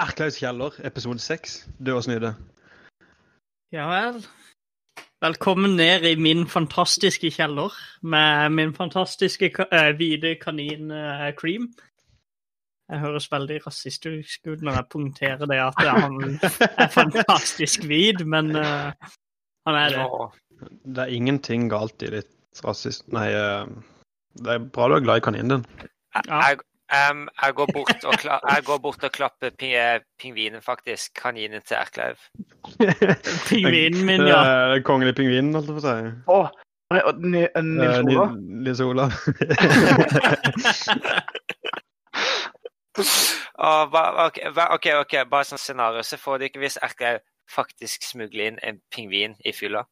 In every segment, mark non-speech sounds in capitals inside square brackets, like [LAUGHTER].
Erklaus kjeller, episode seks. Død og snyde. Ja vel. Velkommen ned i min fantastiske kjeller med min fantastiske eh, hvite kanin eh, Cream. Jeg høres veldig rasistisk ut når jeg punkterer det at han er fantastisk hvit, men uh, han er det. Ja, Det er ingenting galt i ditt rasist... Nei, det er bra du er glad i kaninen din. Ja. Jeg, em, jeg, går bort og kla [LAUGHS] jeg går bort og klapper pi pingvinen, faktisk. Kaninen til Erkleiv. [LAUGHS] Pingvinen min, ja. Eh, Kongelige pingvinen, holdt jeg på å si. Eh, Nils Olav? Nils Olav. [LAUGHS] Ok, OK, ok, bare sånn scenario. Så får du ikke hvis Erkleiv faktisk smugler inn en pingvin i fylla.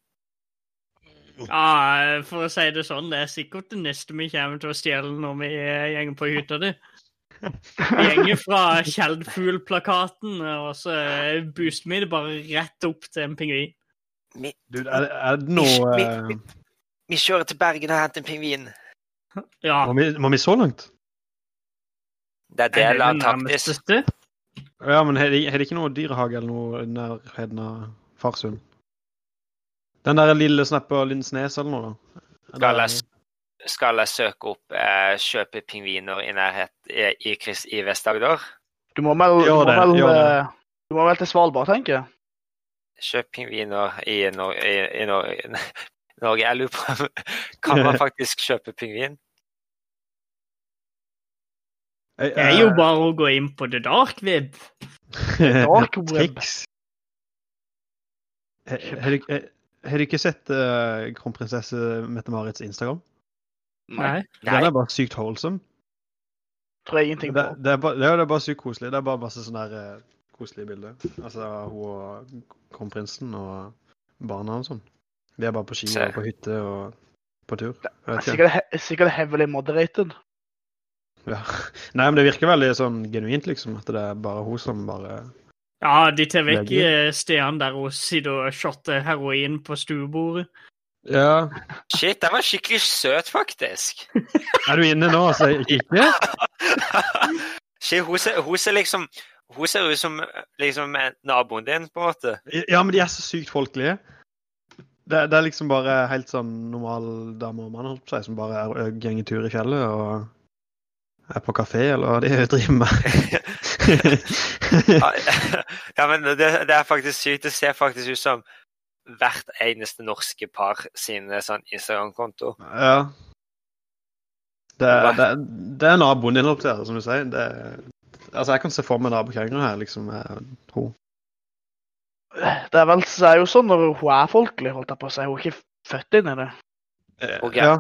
ja, for å si det sånn, det er sikkert det neste vi kommer til å stjele når vi eh, gjenger på hytta di. Vi [LAUGHS] gjenger fra Kjeldfugl-plakaten, og så booster vi det bare rett opp til en pingvin. Du, er, er det Vi, noe vi, eh, vi, vi kjører til Bergen og henter en pingvin. Ja. må, vi, må vi så langt? Det er det del av det taktisk. Ja, men har de, de ikke noe dyrehage eller noe i nærheten av Farsund? Den der lille snappa Lindsnes eller noe, da? Jeg, skal jeg søke opp eh, kjøpe pingviner i nærhet i, i, i Vest-Agder? Du må vel, du må vel, eh, du må vel til Svalbard, tenker jeg. Kjøp pingviner i, Nor i, i Nor [LAUGHS] Norge. Jeg lurer på [LAUGHS] Kan man [LAUGHS] faktisk kjøpe pingvin? Det er jo bare å gå inn på the dark web. Dark web. Har du ikke sett uh, kronprinsesse Mette-Marits Instagram? Nei. Den er bare sykt wholesome. Tror jeg ingenting Det, på. det, er bare, det er bare sykt koselig. Det er bare masse sånne der, uh, koselige bilder. Altså hun og kronprinsen og barna og sånn. De er bare på ski og på hytte og på tur. Det vet. Sikkert, he- sikkert heavily moderated. Ja. Nei, men det virker veldig sånn genuint, liksom. At det er bare hun som bare Ja, de tar vekk eh, stedene der hun sitter og shotter heroin på stuebordet. Ja. Shit, den var skikkelig søt, faktisk. Er du inne nå? altså? ikke? [LAUGHS] Shit, hun ser, hun ser liksom Hun ser ut som liksom naboen din, på en måte. Ja, men de er så sykt folkelige. Det, det er liksom bare helt sånn normal dame og mann si, som bare er, går tur i fjellet og er på kafé, eller hva de [LAUGHS] driver med. [LAUGHS] Ja, men det, det er faktisk sykt. Det ser faktisk ut som hvert eneste norske par sine sånn Instagram-konto. ja. Det, det, det er naboen din, opp der, som du sier. Det, altså, jeg kan se for meg nabokjerringa her, liksom. med Hun. Det er vel det er jo sånn når hun er folkelig, holdt jeg på å si. Hun er ikke født inn i det. Okay. Ja.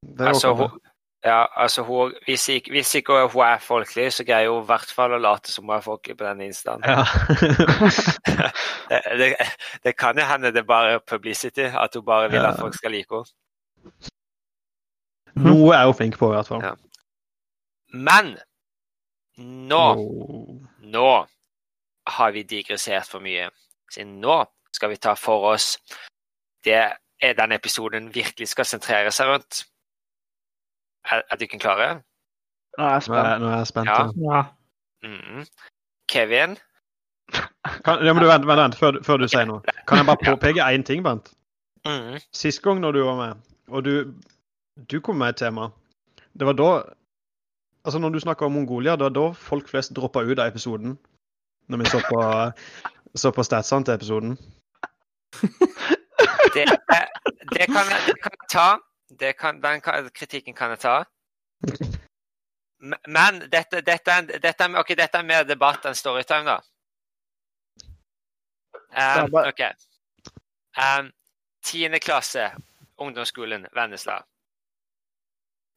Det er Altså, hun, ja, altså hun, hvis, ikke, hvis ikke hun er folkelig, så greier hun i hvert fall å late som hun er folkelig på denne instaen. Ja. [LAUGHS] Det, det, det kan jo hende det bare er publicity, at hun bare vil at folk skal like henne. Noe er hun flink på, i hvert fall. Ja. Men nå, Oh. nå har vi digressert for mye. Så nå skal vi ta for oss Det er den episoden virkelig skal sentrere seg rundt. Er, er dere klare? Nå er jeg Nå er, spent. nå er jeg spent. Ja. Ja. Mm -hmm. Kevin? Kan, ja, men du, vent, vent, vent før, du- før du sier noe. Kan jeg bare påpeke én ting, Bent? Mhm. Sist gang når du var med, og du, du kom med et tema, det var da Altså, når du snakker om Mongolia, det var da folk flest droppa ut av episoden. Når vi så på, [LAUGHS] så på statsene til episoden. Det, det, kan jeg, det kan jeg ta. Det kan, den kan, kritikken kan jeg ta. [LAUGHS] Men dette, dette, dette, okay, dette er mer debatt enn storytime, da. Um, OK. Um, Tiende klasse, ungdomsskolen Vennesla.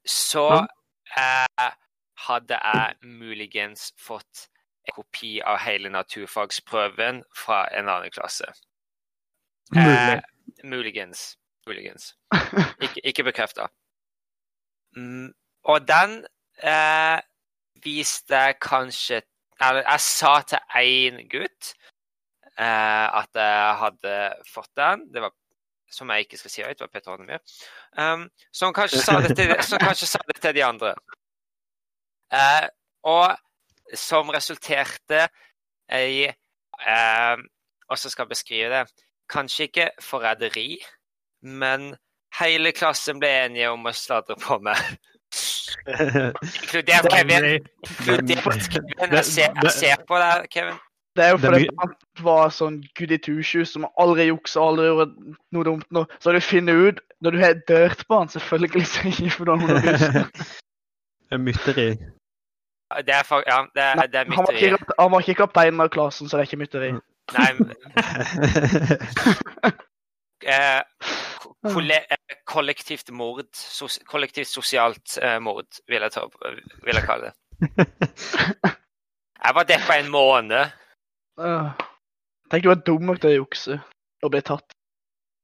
Så uh, hadde jeg muligens fått en kopi av hele naturfagsprøven fra en annen klasse. Uh, muligens. Muligens. [LAUGHS] Ikke, ikke bekrefta. Mm, og den eh, viste kanskje Eller jeg sa til én gutt eh, at jeg hadde fått den. Det var som jeg ikke skal si høyt, det var Peter Hornemyr. Um, som, kanskje sa det til, som kanskje sa det til de andre. Eh, og som resulterte i eh, så skal jeg beskrive det? Kanskje ikke forræderi, men hele klassen ble enige om å sladre på meg. Inkludert Kevin. Inkludert Kevin. Jeg ser, jeg ser på deg, Kevin. Det er jo fordi han var sånn goody two-shoes som aldri juksa, aldri gjorde noe dumt. Nå. Så du finner ut når du har dørt på han, selvfølgelig så gir du han noe lyst. [LAUGHS] Mytteri. Det er, fa- ja, det er, det er Han var, mytteri. ikke, han var ikke kapteinen av klassen, så det er ikke mytteri. Nei, men... [LAUGHS] eh, kollektivt mord. Sos kollektivt sosialt eh, mord, vil jeg, ta, vil jeg kalle det. [LAUGHS] Jeg var deppa en måned. Uh, tenk du var dum nok til å jukse og bli tatt.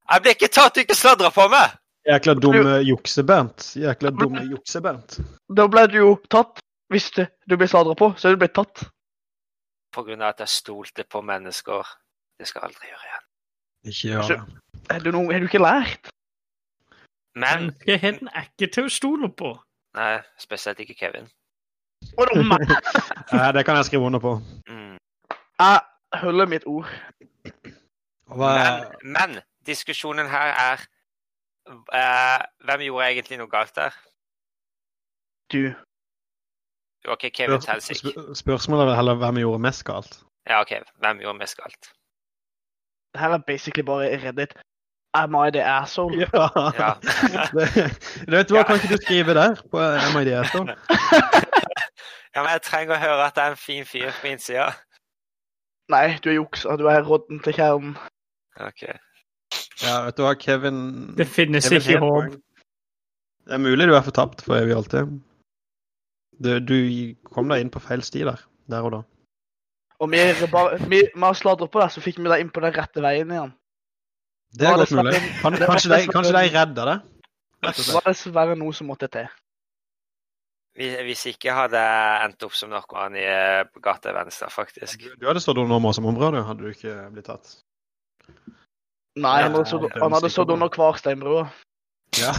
Jeg ble ikke tatt, du ikke sladra på meg! Jækla dumme jukse-Bernt. Jækla dumme jukse-Bernt. Da ble du jo tatt. Hvis du, du ble sladra på, så er du blitt tatt. På grunn av at jeg stolte på mennesker. Det skal jeg aldri gjøre igjen. Ikke gjør det. Er du, noe, er du ikke lært? Men Menneskeheten er ikke til å stole på. Nei, spesielt ikke Kevin. Da, men, [LAUGHS] Ja, det kan jeg skrive under på. Mm. jeg holder mitt ord. Hva Men, men diskusjonen her er eh, Hvem gjorde egentlig noe galt der? Du. OK, Kevin Spør- Helsik. spør- Spørsmålet er vel heller hvem gjorde mest galt. Ja, OK. Hvem gjorde mest galt? Det her er basically bare Reddit. Am I the asshole? Ja. Ja. det, vet du hva, kan ikke du skrive der på Am I the asshole? [LAUGHS] ja, men jeg trenger å høre at det er en fin fyr på min side. Nei, du er juksa. Du er rodden til kjernen. OK. Ja, vet du hva, Kevin Det finnes Kevin ikke håp. Det er mulig du er fortapt for evig og alltid. Du, du kom deg inn på feil sti der, der og da. Og vi, bare, vi, vi har sladret på det, så fikk vi det inn på den rette veien igjen. Det er godt mulig. Kan, kanskje, de, kanskje de redder det? Det var dessverre noe som måtte til. Hvis hvis ikke hadde jeg endt opp som narkoman i eh, gata venstre, faktisk. Du, du hadde stått under som ombra, du, hadde du ikke blitt tatt. Nei, han hadde stått- det er han hadde stått på. under Kvarsteinbrua. Ja.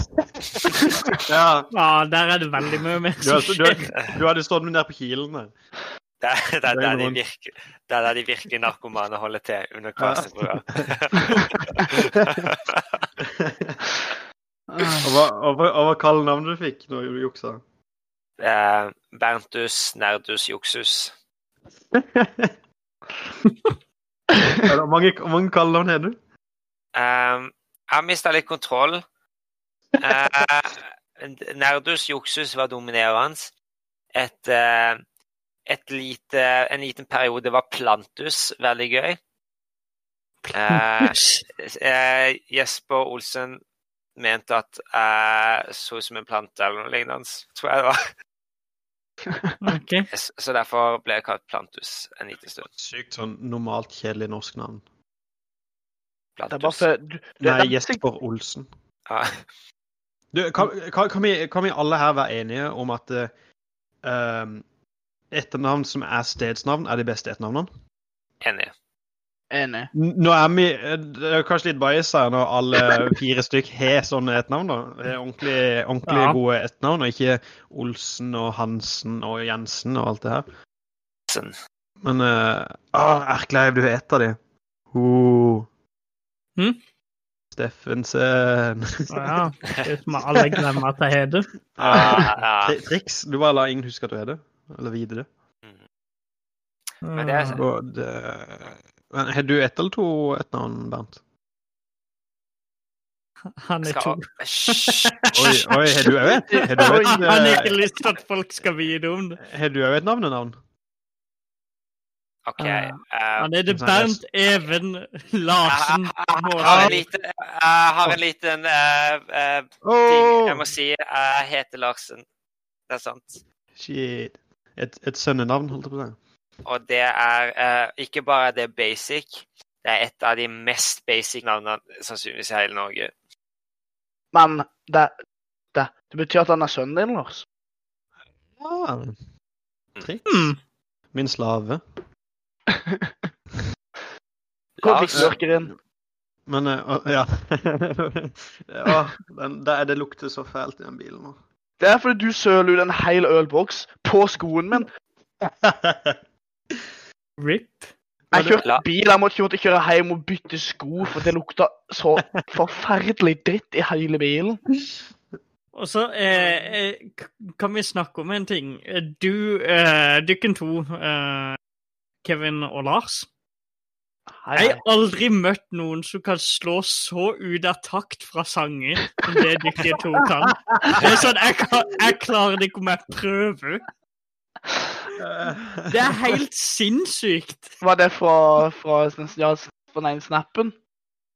ja. [LAUGHS] Ja, der er det veldig mye mer som skjer. du hadde stått ned på kilen der. Det er det er Det er der de, virke, det er der de virkelig narkomane holder til, under Kvasebrua. [LAUGHS] Og hva, og, hva- og hva navnet du fikk når du juksa? Eh, Berntus Nerdus juksus. [LAUGHS] Hvor mange, mange kallenavn har du? Eh, jeg har mista litt kontroll. Eh, Nerdus juksus var dominerende. Et, eh, lite, en liten periode var Plantus veldig gøy. Eh, eh, Jesper Olsen mente at jeg så ut som en plante eller noe lignende, tror jeg det var. [LAUGHS] okay. Så derfor ble jeg kalt Plantus en liten stund. Sykt sånn normalt kjedelig norsk navn. Det er bare Plantus. for du, det, Nei, det, Jesper Olsen. Ja. Du, kan, kan, kan, vi, kan vi alle her være enige om at eh, um, etternavn som er stedsnavn, er de beste etternavnene? Enig. Enig. Nå er vi Det er kanskje litt bias her når alle [LAUGHS] fire stykk har sånne etternavn. er Ordentlig, ordentlig Ja. gode etternavn, og ikke Olsen og Hansen og Jensen og alt det her. Sen. Men uh, Erkleiv, du er ett av de. Oh. Hm? Steffensen. Ja, [LAUGHS] det må alle glemme at jeg heter. Ah, [LAUGHS] ja. Triks. Du bare la ingen huske at du heter det. Eller videre. Mm. Men det er- Og det Men Har du ett eller to etternavn, Bernt? Han er. Skal... to. [LAUGHS] Oi, oi, har du òg et? Har du Oi, et, Han har eh, ikke lyst til at folk skal vite om det. har du òg et navnenavn? OK. Uh, eh, Han er det Bernt Even Larsen. [LAUGHS] jeg har en liten, har en liten uh, uh, ting jeg må si. Jeg heter Larsen. Det er sant. Shit. Et, et sønnenavn, holdt jeg på å si. Og det er eh, ikke bare det basic, det er et av de mest basic navnene sannsynligvis i hele Norge. Men det, det, det betyr at han er sønnen din, Lars. Ja triks. Mm. Min slave. [LAUGHS] Hvor lurker inn? Men uh, ja. [LAUGHS] ja den, det, det lukter så fælt i den bilen nå. Det er fordi du søler ut en hel ølboks på skoen min. [LAUGHS] RIP. Jeg kjørte bil, jeg måtte ikke kjøre hjem og bytte sko, for det lukta så forferdelig dritt i hele bilen. Og så eh, eh, kan vi snakke om en ting. Du, eh, dykken to, eh, Kevin og Lars. Hei, Jeg har aldri møtt noen som kan slå så ut av takt fra sanger som det dere to kan. Det er sånn, jeg, kan, jeg klarer det ikke om jeg prøver. Det er helt sinnssykt. Var det fra, fra, ja, fra den ene snappen?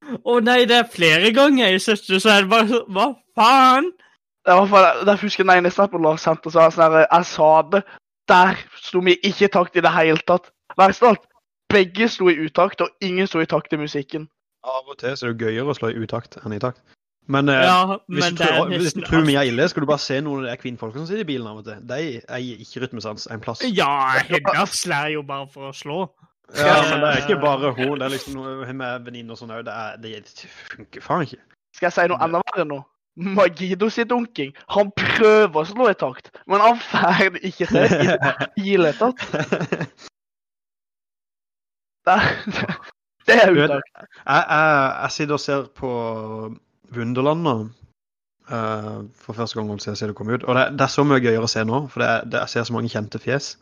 Å nei, det er flere ganger jeg søster, så er det bare sånn Hva faen? Det var for, husker jeg den ene snappen Lars sendte og sa sånn her Jeg sa det. Der sto vi ikke i takt i det hele tatt. Verst av alt, begge sto i utakt, og ingen sto i takt til musikken. Av og til så er det gøyere å slå i utakt enn i takt. Men, eh, Ja, hvis, men du tror, hvis du tror mye er ille, skal du bare se noen av de kvinnfolkene som sitter i bilen av og til. De eier ikke rytmesans en plass. Ja, Hedda slår jo bare for å slå. Ja, men det er ikke bare hun. Det er liksom noe hun med venninner og sånn òg. Det, det funker faen ikke. Skal jeg si noe enda verre nå? Magido sin dunking. Han prøver å slå i takt, men han får ikke til i det hele tatt. [LAUGHS] Det, [LAUGHS] det er Du utakt. Jeg, jeg, jeg sitter og ser på Wunderland nå. Uh, for første gang siden det kom ut. Og det, det er så mye gøyere å se nå, for det, er- det, jeg ser så mange kjente fjes.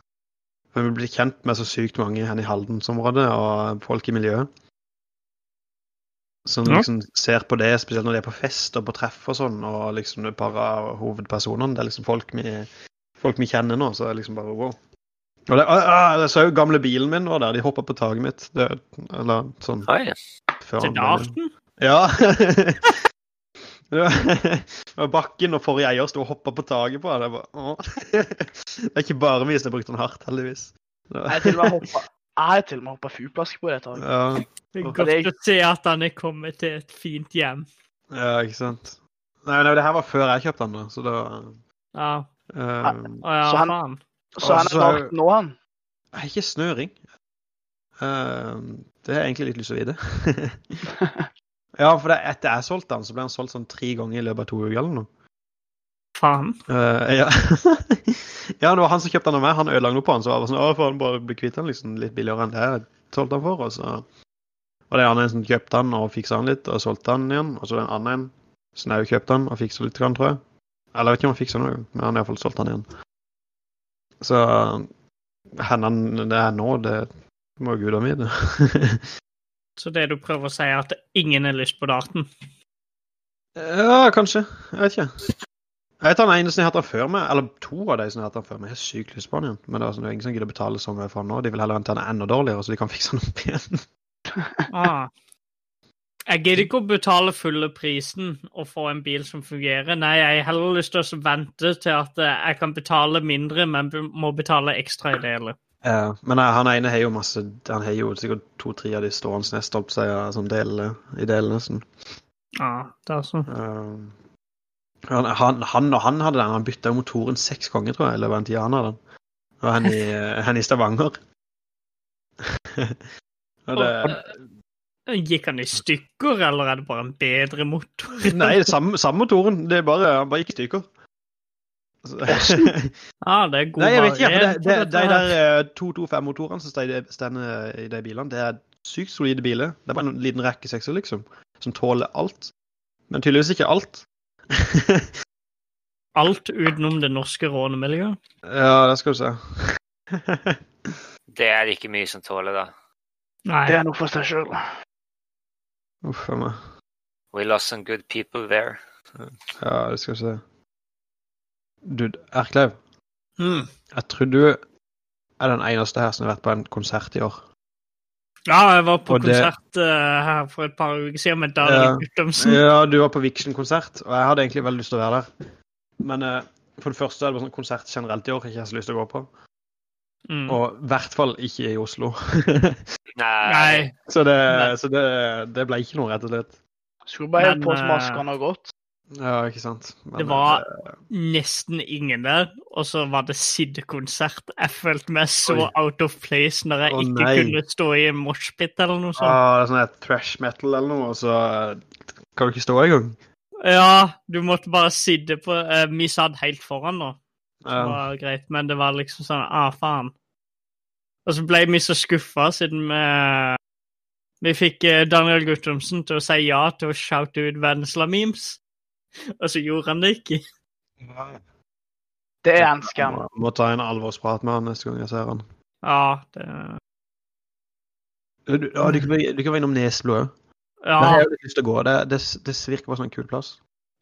For Vi blir kjent med så sykt mange her i Haldensområdet og folk i miljøet. Som Ja. liksom ser på det, spesielt når de er på fest og på treff og sånn, og liksom et par av hovedpersonene. Det er liksom folk vi, folk vi kjenner nå, så er det liksom bare wow. Og det, ah, ah, jeg så jo gamle bilen min var der, de hoppa på taket mitt. Det, eller sånn Oi. før Til Darten? ja. [LAUGHS] Det var, bakken og forrige eier sto og hoppa på taket på det. Bare. [LAUGHS] Det er ikke bare vi som har brukt den hardt, heldigvis. Jeg har til og med hoppa Jeg til og med hoppa fugleplask på det taket. Ja, Det er godt jeg... å se at han er kommet til et fint hjem. ja, ikke sant. Nei, nei, det her var før jeg kjøpte den, da, så da Ja. eh, Å ja, Så han- faen. Så han er Altså, snart nå, han. Jeg har ikke snøring. Uh, det har jeg egentlig litt lyst til å vite. [LAUGHS] ja, for det, etter jeg solgte han, så ble han solgt sånn tre ganger i løpet av to uker eller noe. Faen. Uh, ja. [LAUGHS] ja, det var han som kjøpte han av meg. Han ødela noe på han, så var det sånn Å, faen, bare bli kvitt han liksom litt billigere enn det jeg solgte han for. Og så var det han en som kjøpte han og fiksa han litt, og solgte han igjen. Og så den andre en som òg kjøpte han og fiksa litt, tror jeg. Eller jeg vet ikke om han fiksa noe, men han har iallfall solgt han igjen. Så hendene, det er nå, det må gudene vite. [LAUGHS] Så det du prøver å si, er at ingen har lyst på darten? Ja, kanskje. Jeg vet ikke. Jeg vet han ene som har hatt den før meg, eller to av de som har hatt den før meg. Jeg har sykt lyst på den igjen. Men det er sånn, det er ingen som gidder betale så mye for den nå. De vil heller ha den enda dårligere, så de kan fikse den opp igjen. Ah. Jeg gidder ikke å betale fulle prisen og få en bil som fungerer. Nei, jeg har heller lyst til å vente til at eh, jeg kan betale mindre, men må betale ekstra i deler. Ja, men han ene har jo masse Han har jo sikkert to-tre av de stående neste opp seg ja, som deler i delene. Sånn. Ja, det er sånn. Uh, han, han, han og han hadde den. Han bytta motoren seks ganger, tror jeg, eller var det han hadde den. Og han i, han i Stavanger. [LAUGHS] og det, Gikk han i stykker, eller er det bare en bedre motor? [LAUGHS] nei, samme, samme motoren. Det er bare, han bare gikk i stykker. Altså, [LAUGHS] Ja, det er god Nei, jeg vet ikke. Det, det, de der eh, 225-motorene som står i de- står i de bilene, det er sykt solide biler. Det er bare en liten rekkesekser, liksom, som tåler alt. Men tydeligvis ikke alt. [LAUGHS] Alt utenom det norske rånemiljøet. ja, det skal du se. Det er det ikke mye som tåler, da. Nei. Det er noe for seg sjøl. Uff a meg. We lost some good people there. Ja, det skal vi se. Du, Erklev, Mm. jeg tror du er den eneste her som har vært på en konsert i år. Ja, jeg var på Og det- konsert eh, her for et par uker siden med Ja. Guttomsen. Guttormsen. Ja, du var på Vixen-konsert, og jeg hadde egentlig veldig lyst til å være der. Men eh, for det første er det bare sånn konsert generelt i år jeg ikke har så lyst til å gå på. Mm. Og i hvert fall ikke i Oslo. [LAUGHS] Nei. Nei. så det, så det, det ble ikke noe, rett og slett. Skulle bare helt på som eh, maskene har gått. Ja, ikke sant. Men, Det var uh, nesten ingen der, og så var det Sid-konsert. Jeg følte meg så Oi. out of place når jeg Å, ikke nei. kunne stå i en moshpit eller noe sånt. ah, det er sånn her trash metal eller noe, og så eh, kan du ikke stå engang. Ja, du måtte bare sitte på uh, Vi satt helt foran nå, som Ja. var greit, men det var liksom sånn Ah, faen. Og så ble vi så skuffa siden vi, vi fikk eh, Daniel Guttormsen til å si ja til å shoute ut Vennesla-memes. Og så gjorde han det ikke. Det er en skam. Må, må ta en alvorsprat med han neste gang jeg ser han. Ja, det Du, ja, du, kan, være- du kan være innom Nesblo òg. Ja, Jeg har lyst til å gå. Det, det, det virker bare som en kul plass.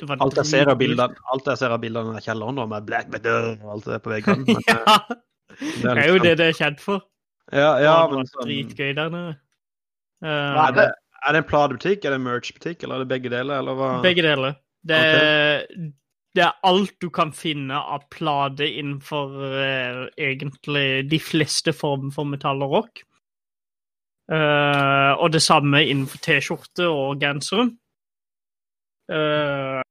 Alt jeg ser av bildene alt jeg ser av bildene i kjelleren da, med Black Better og alt det på veggene. [LAUGHS] Men, eh, ja, det det er jo det det er kjent for. Ja, ja, men sånn, dritgøy der nede. Uh, er, det, er det en platebutikk, er det en merch-butikk, eller er det begge deler? Eller hva? Begge deler. Det, det er alt du kan finne av plate innenfor uh, egentlig de fleste former for metall og rock. Uh, og det samme innenfor T-skjorte og gensere. Uh,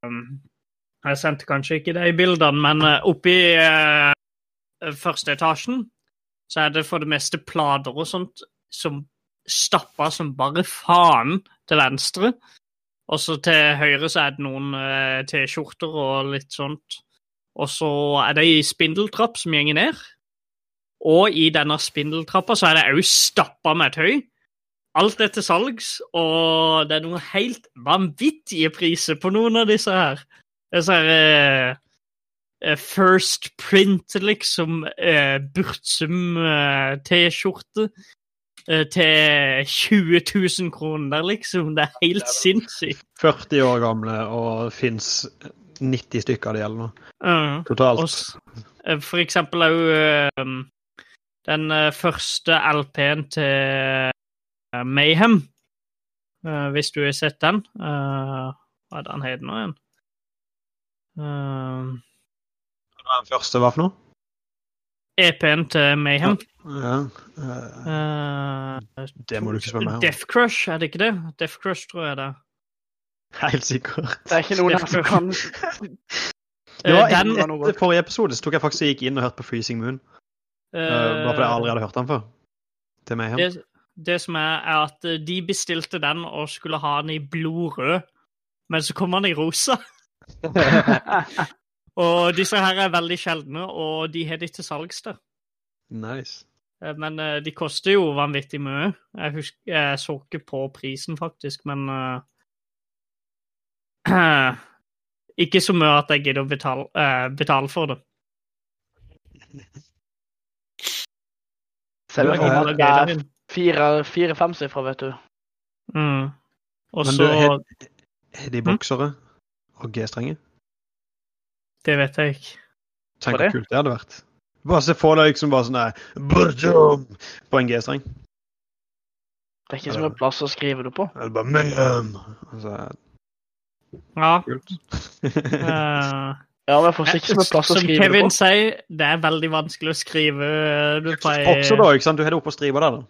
jeg sendte kanskje ikke de bildene, men uh, oppe i eh, første etasjen så er det for det meste plater og sånt som stappa som bare faen til venstre. Og så til høyre så er det noen eh, T-skjorter og litt sånt. Og så er det ei spindeltrapp som gjenger ned. Og i denne spindeltrappa så er det òg stappa med tøy. Alt er til salgs, og det er noen helt vanvittige priser på noen av disse her. Disse her eh, eh, First Print, liksom. Eh, Burtsum eh, eh, til 20 000 kroner, liksom. Det er helt sinnssykt. 40 år gamle og fins 90 stykker av de eller noe. Uh, Totalt. Også, eh, for eksempel òg den eh, første LP-en til eh, Mayhem. uh, hvis du har sett den. Eh, hva er det han heter nå igjen? Eh, Hva den første hva for noe? EP-en til Mayhem. Ja. eh, Uh, det må du ikke spørre meg om. Death Crush, er det ikke det? Death Crush, tror jeg det er. Helt sikkert. Det er ikke noen som kan [LAUGHS] Det var Eh, den, etter forrige episode så tok jeg faktisk gikk inn og hørte på Freezing Moon. Uh, bare fordi jeg aldri hadde hørt den før. Til Mayhem. det, det som er, er at eh, de bestilte den og skulle ha den i blodrød, men så kom den i rosa. [LAUGHS] [LAUGHS] Og disse her er veldig sjeldne, og de har de til salgs der. Nice. Eh, Men eh, de koster jo vanvittig mye. Jeg husker, jeg så ikke på prisen, faktisk, men uh, [CLEARS THROAT] Ikke så mye at jeg gidder å betale, uh, betale for det. Selv om det er fire- fire-femsifra, vet du. Mm. Og så Er har de Mm. boksere og G-strenger? Det vet jeg ikke. Tenk hvor kult det hadde vært. Bare se for deg liksom bare sånn der På en G-streng. Det er ikke så mye plass å skrive det på. Eller bare Mayhem! Altså, Ja. kult. eh, Ja, men jeg ikke så mye plass å Som skrive det Kevin på. sier, det er veldig vanskelig å skrive du det på ei Også da, ikke sant? Du har det oppe og stripa der, da.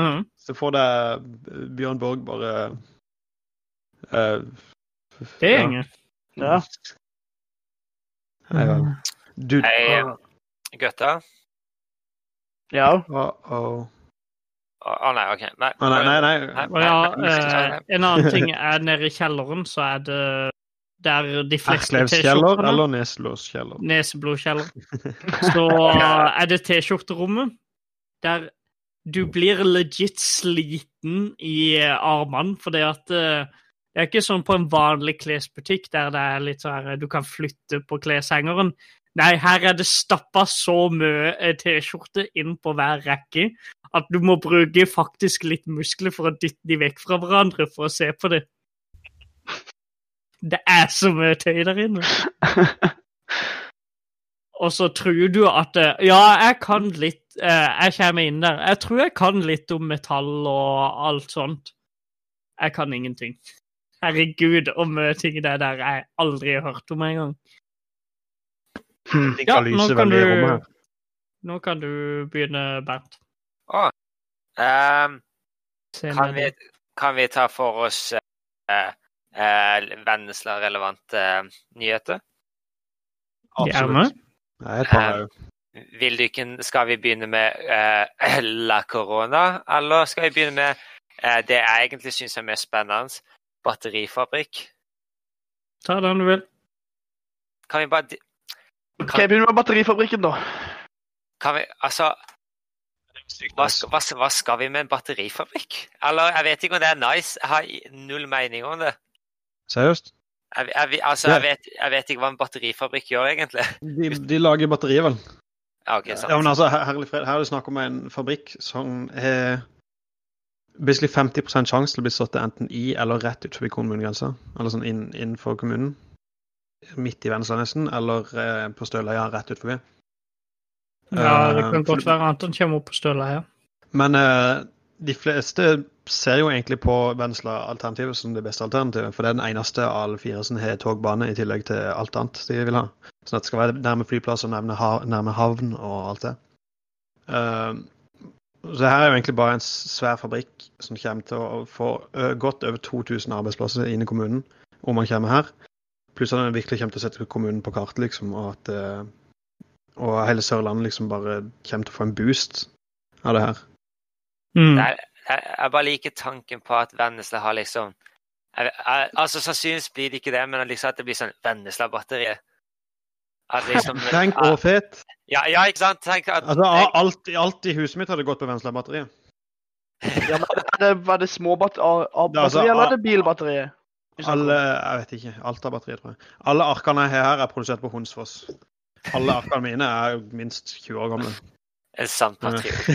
Mhm. Så får det Bjørn Borg bare uh, Det ja. er ingen. Ja. Nei. Du Hei. Gøtta? Ja. Uh -oh. Å oh, nei, OK. Nei. Nei, nei, nei. Nei. Ja, nei, nei. eh, en annen ting er nede i kjelleren, så er det der de fleste Erklevskjeller T-skjortene eller? Neseblodkjeller. [LAUGHS] Så er det T-skjorterommet, der du blir legit sliten i eh, armene, fordi at eh, det er ikke sånn på en vanlig klesbutikk der det er litt sånn du kan flytte på kleshengeren. Nei, her er det stappa så mye eh, T-skjorte inn på hver rekke at du må bruke faktisk litt muskler for å dytte de vekk fra hverandre for å se på det. Det er så mye tøy der inne. [LAUGHS] Og så tror du at eh, Ja, jeg kan litt eh, Jeg kommer inn der. Jeg tror jeg kan litt om metall og alt sånt. Jeg kan ingenting. Herregud, å mye ting det er der jeg aldri har hørt om engang. Hmm. Ja, nå kan du. Nå kan du begynne, Bernt. Ehm, Um, kan, vi, kan vi ta for oss uh, uh, Vennesla-relevante uh, nyheter? Gjerne. Nei, et par Eh, òg. Vil du ikke, skal vi begynne med uh, [CLEARS THROAT] La Corona, eller skal vi begynne med uh, det jeg egentlig syns er mest spennende, batterifabrikk? Ta den du vil. Kan vi bare kan... Ok, begynner med batterifabrikken, da. Kan vi Altså hva, hva, hva skal vi med en batterifabrikk? Eller, jeg vet ikke om det er nice. Jeg har null mening om det. Seriøst? Jeg, jeg, altså, jeg, vet, jeg vet ikke hva en batterifabrikk gjør, egentlig. De, de lager batterier, vel? Ja, ok, sant. Ja, men altså, herlig fred. Her er det snakk om en fabrikk som har basically 50 sjanse til å bli satt enten i eller rett ut forbi kommunegrensa. Eller sånn inn, innenfor kommunen. Midt i Vennesla nesten, eller eh, på Støløya rett ut forbi. Ja, det Eh, kan for- godt være han kommer opp på Støløya. Men eh, de fleste ser jo egentlig på Vennesla-alternativet som det beste alternativet. For det er den eneste av alle fire som har togbane, i tillegg til alt annet de vil ha. Sånn at det skal være nærme flyplass og nærme, havn og alt det. Eh, så her er jo egentlig bare en svær fabrikk som kommer til å få godt over 2000 arbeidsplasser inn i kommunen om man kommer her. Pluss at den virkelig kommer til å sette kommunen på kartet, liksom, og at og hele Sørlandet liksom bare kommer til å få en boost av det her. Mm. Jeg, jeg bare liker tanken på at Vennesla har liksom jeg, jeg, Altså Sannsynligvis blir det ikke det, men liksom at det blir sånn Vennesla-batteriet. At liksom Tenk og fet. Ja, ja, ikke sant? Tenk at Altså, alt, alt i huset mitt hadde gått på Vennesla-batteriet. Ja, men er det, var det små batt a- a- Det er altså- eller er det bilbatteriet? Alle Jeg vet ikke. Alt av batteriet, tror jeg. Alle arkene jeg har her, er produsert på Hunsfoss. Alle arkene mine er minst 20 år gamle. en sant patriot.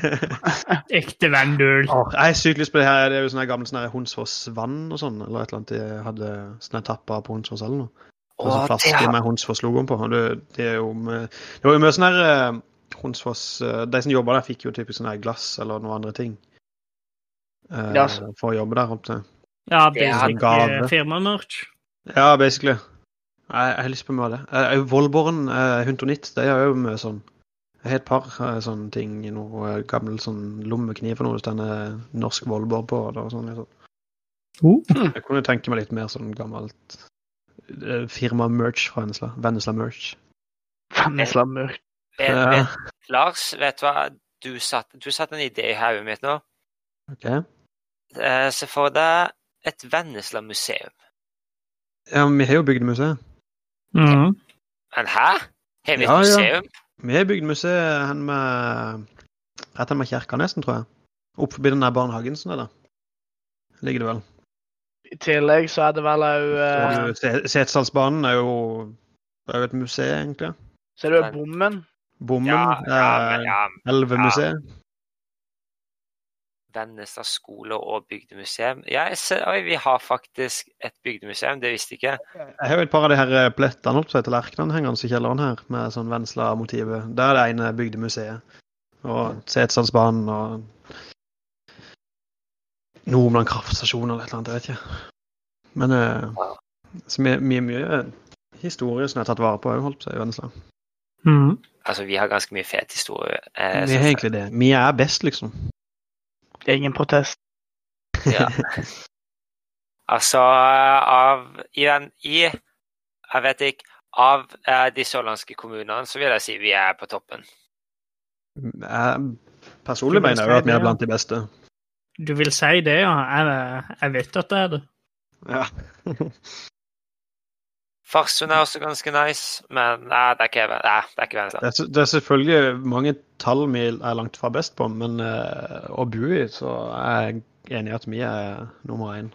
[LAUGHS] Ekte Vendul. Jeg er sykt lyst på det her. Det er jo sånne gamle Honsfoss Hunsfoss-vann og sånn. Eller et eller annet de hadde sånne tapper på Hunsfoss eller noe. Og så flaske med Hunsfoss-logoen på. Det, det er jo med, det var jo mye sånn her eh, Hunsfoss eh, De som jobba der, fikk jo typisk sånn her glass eller noen andre ting. eh, Ja, så- For å jobbe der holdt Ja, Det Ja, basic gave. eh, firmamerch. Ja, basically. Jeg, jeg har lyst på mye av det. Jeg, Vollborn, eh, Huntonitt, de har jo mye sånn Jeg har et par eh, sånne ting i noe eh, gammel sånn lommekniv og noe det står eh, norsk Vollborg på. Og sånn, liksom. Oh. Jeg kunne tenke meg litt mer sånn gammelt eh, firma-merch fra Vennesla. Vennesla-merch. Vennesla Merch. vet, Ja. vet, Lars, vet du hva? Du satte satt en idé i hodet mitt nå. Ok. Eh, Se for deg et Vennesla-museum. Ja, men vi har jo bygdemuseet. Mm. Men hæ? Har vi et Ja, ja. museum? Vi har bygdemuseet hen med Rett hen med kirka, nesten, tror jeg. Opp forbi den der barnehagen som er der. Ligger det vel. I tillegg så er det vel òg uh... Setesdalsbanen er jo det er jo et museum, egentlig. Er det jo bommen. Bommen Ja, ja, men er ja. Elvemuseet. Vennesla skole og bygdemuseum. Ja, jeg ser, oi, vi har faktisk et bygdemuseum, det visste jeg ikke. Jeg har jo et par av de her eh, plettene opp til tallerkenene hengende i kjelleren her, med sånn Vennesla-motivet. Der er det ene bygdemuseet. Og Setesdalsbanen og Nordland kraftstasjon eller et eller annet, jeg vet ikke. Men eh, så mye, mye, mye historie som jeg har tatt vare på, òg, holdt på seg i Vennesla. Mm. Altså, vi har ganske mye fet historie. Eh, Vi har egentlig det. Vi er best, liksom. Det er ingen protest. Ja. [LAUGHS] altså, av i, den, i Jeg vet ikke. Av eh, de sørlandske kommunene så vil jeg si vi er på toppen. Jeg personlig mener jeg jo at vi er blant de beste. Du vil si det, ja? Jeg, jeg vet at det er det. Ja. [LAUGHS] Farsund er også ganske nice, men nei, det er ikke, nei, det er ikke Det er, det er selvfølgelig mange tall vi er langt fra best på, men uh, å bo i, så er jeg enig i at vi er nummer én.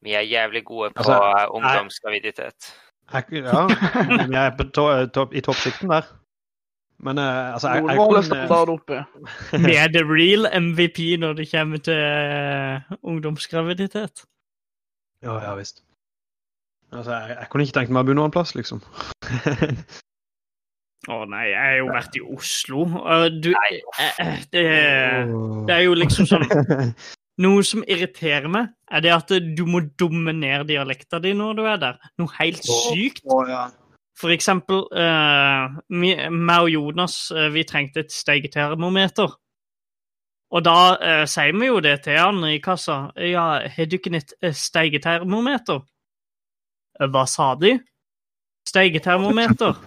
Vi er jævlig gode på Altså, eh, ungdomsgraviditet. Ja, vi er på to, topp- i toppsikten der. Men uh, altså jeg, jeg, jeg, kunne- standard oppe. [LAUGHS] Vi er the real MVP når det kommer til uh, ungdomsgraviditet. Ja, ja visst. Altså, jeg, jeg kunne ikke tenkt meg å bo noen plass, liksom. Å nei, jeg har jo vært i Oslo. Uh, Du, Nei, eh, det, det er jo liksom sånn [LAUGHS] Noe som irriterer meg, er det at du må dominere ned dialekta di når du er der. Noe helt sykt. Å, ja. For eksempel, eh, meg og Jonas eh, vi trengte et steigetermometer. Og da eh, sier vi jo det til han i kassa. Ja, har du ikke et steigetermometer? Eh, Hva sa de? Steigetermometer.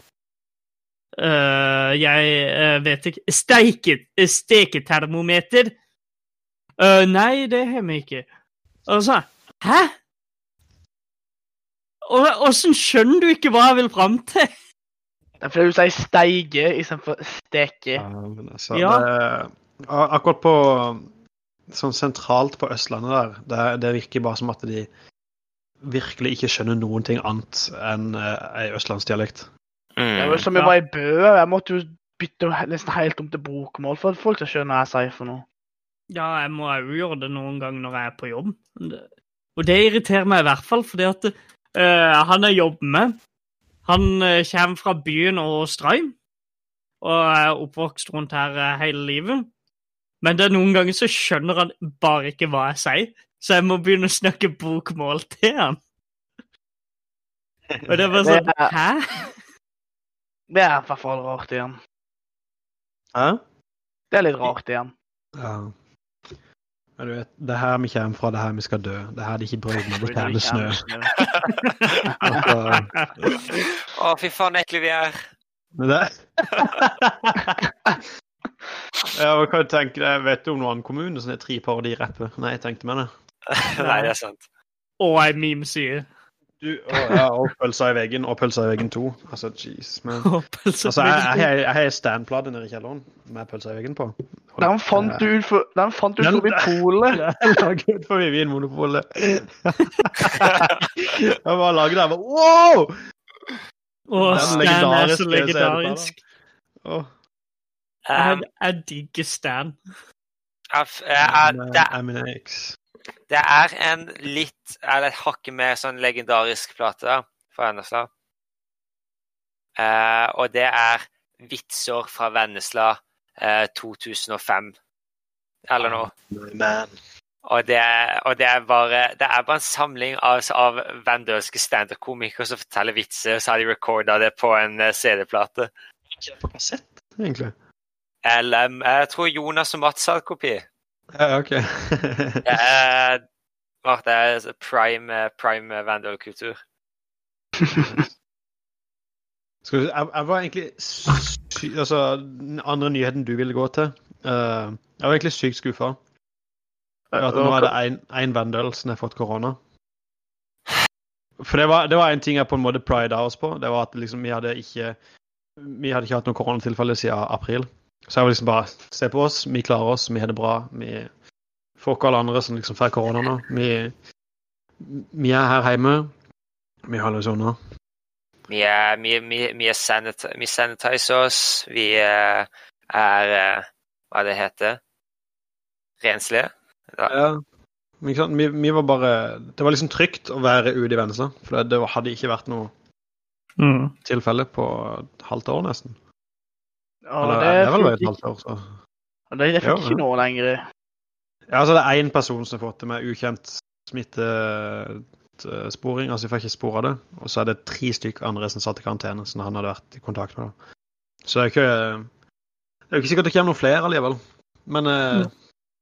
Uh, [LAUGHS] jeg eh, vet ikke Steike, Steketermometer? Uh, nei, det har vi ikke. Og så Hæ? Åssen skjønner du ikke hva jeg vil fram til? Det er fordi du sier steige istedenfor steke. Ja, men altså, Ja. det, Akkurat på sånn sentralt på Østlandet der, det, det virker bare som at de virkelig ikke skjønner noen ting annet enn ei eh, østlandsdialekt. Det er var som jeg var i Bø. Jeg måtte jo bytte nesten helt om til bokmål for at folk skal skjønne hva jeg sier for noe. Ja, jeg må òg gjøre det noen ganger når jeg er på jobb. Og det irriterer meg i hvert fall, fordi at eh, han jeg jobber med, han eh, kommer fra byen og strøm, og er oppvokst rundt her eh, hele livet. Men det er noen ganger så skjønner han bare ikke hva jeg sier, så jeg må begynne å snakke bokmål til han. Og det er bare sånn er- Hæ? Det er i hvert fall rart igjen. Hæ? Det er litt rart igjen. Ja. Men du vet, det er her vi kommer fra, det er her vi skal dø. Det er her det ikke brøyner, det kjerner snø. Altså, Å, fy faen, ekle vi er. [LAUGHS] men det Ja, hva kan du? Vet du om noen kommune som er tre parodi-rapper? Nei, jeg tenkte meg det. Nei, det er sant. Og ei meme-side. Du, å, ja, og pølsa i veggen, og pølsa i veggen to. Altså, jeez, men [LAUGHS] Altså, jeg, jeg, jeg, jeg har standplate nede i kjelleren med pølsa i veggen på. Den fant du ut for, den fant du forbi polet. [LAUGHS] Jeg lager ut forbi Vinmonopolet. [LAUGHS] jeg bare laget den, Jeg bare, wow! Den Stan er så legendarisk. Oh. Jeg, Um, jeg digger Stan. jeg- jeg- jeg, det. Det er en litt Eller et hakk mer sånn legendarisk plate da, fra Vennesla. Eh, og det er Vitser fra Vennesla eh, 2005. Eller noe. Og det, er, og det er bare det er bare en samling av, av vendølske standup-komikere som forteller vitser, så har de recorda det på en eh, CD-plate. På kassett, egentlig. Eller jeg tror Jonas og Mats har kopi. Ja, OK. [LAUGHS] Det er, det er prime, prime Vandal-kultur. [LAUGHS] Skal vi, jeg, jeg var egentlig sy Altså, den andre nyheten du ville gå til uh, Jeg var egentlig sykt skuffa. At nå er det én Vandal som har fått korona. For det var, det var en ting jeg på en måte prida oss på. Det var at liksom, vi hadde ikke vi hadde ikke hatt noen koronatilfelle siden april. Så jeg var liksom bare Se på oss, vi klarer oss, vi har det bra. Vi får ikke alle andre som liksom får korona nå. Vi, vi er her hjemme. Vi holder oss unna. Vi er, vi, vi, vi er sanit vi sanitiser oss. Vi eh, er hva Hva det heter? Renslige. Ja. Sant? Vi, vi var bare Det var liksom trygt å være ute i Vennesla. For det, det hadde ikke vært noe Mm. tilfelle på et halvt år, nesten. Ja, Eller, det det er vel et halvt år, så. Ja, det, det Jo, fikk ikke ja. noe lenger. Ja, altså det er én person som har fått det med ukjent smittesporing. Altså, vi får ikke spor av det. Og så er det tre stykker andre som satt i karantene, som han hadde vært i kontakt med. da. Så det er jo ikke Det er jo ikke sikkert det kommer noen flere allikevel. Men, eh,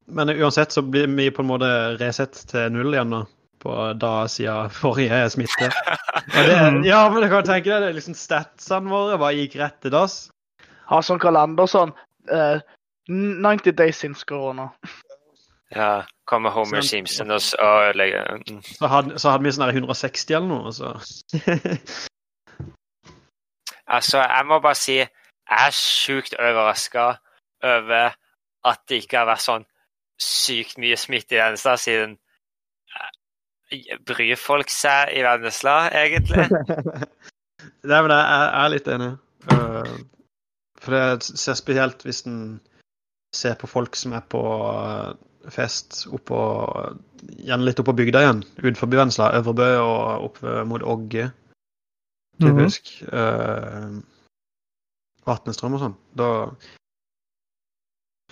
men uansett så blir vi på en måte resett til null igjen nå. På da siden forrige smitte. [LAUGHS] Og det, ja, men du kan tenke deg det. liksom Statsene våre bare gikk rett til dass. Ha sånn kalender sånn uh, 90 days since corona. Ja, kommer Homer. Simpson og ødelegger mm. Så hadde, så hadde vi sånn her 160 eller noe. Så. [LAUGHS] Altså, jeg må bare si jeg er sjukt overraska over at det ikke har vært sånn sykt mye smitte i Vennesla siden eh, Bryr folk seg i Vennesla, egentlig? [LAUGHS] Nei, men jeg er litt enig. Uh, for det ser spesielt hvis en ser på folk som er på uh, fest oppå Gjerne litt oppå bygda igjen, utenfor Vennesla, Øvrebø og opp mot Ogge, typisk. Uh, Vatnestrøm og sånn. Da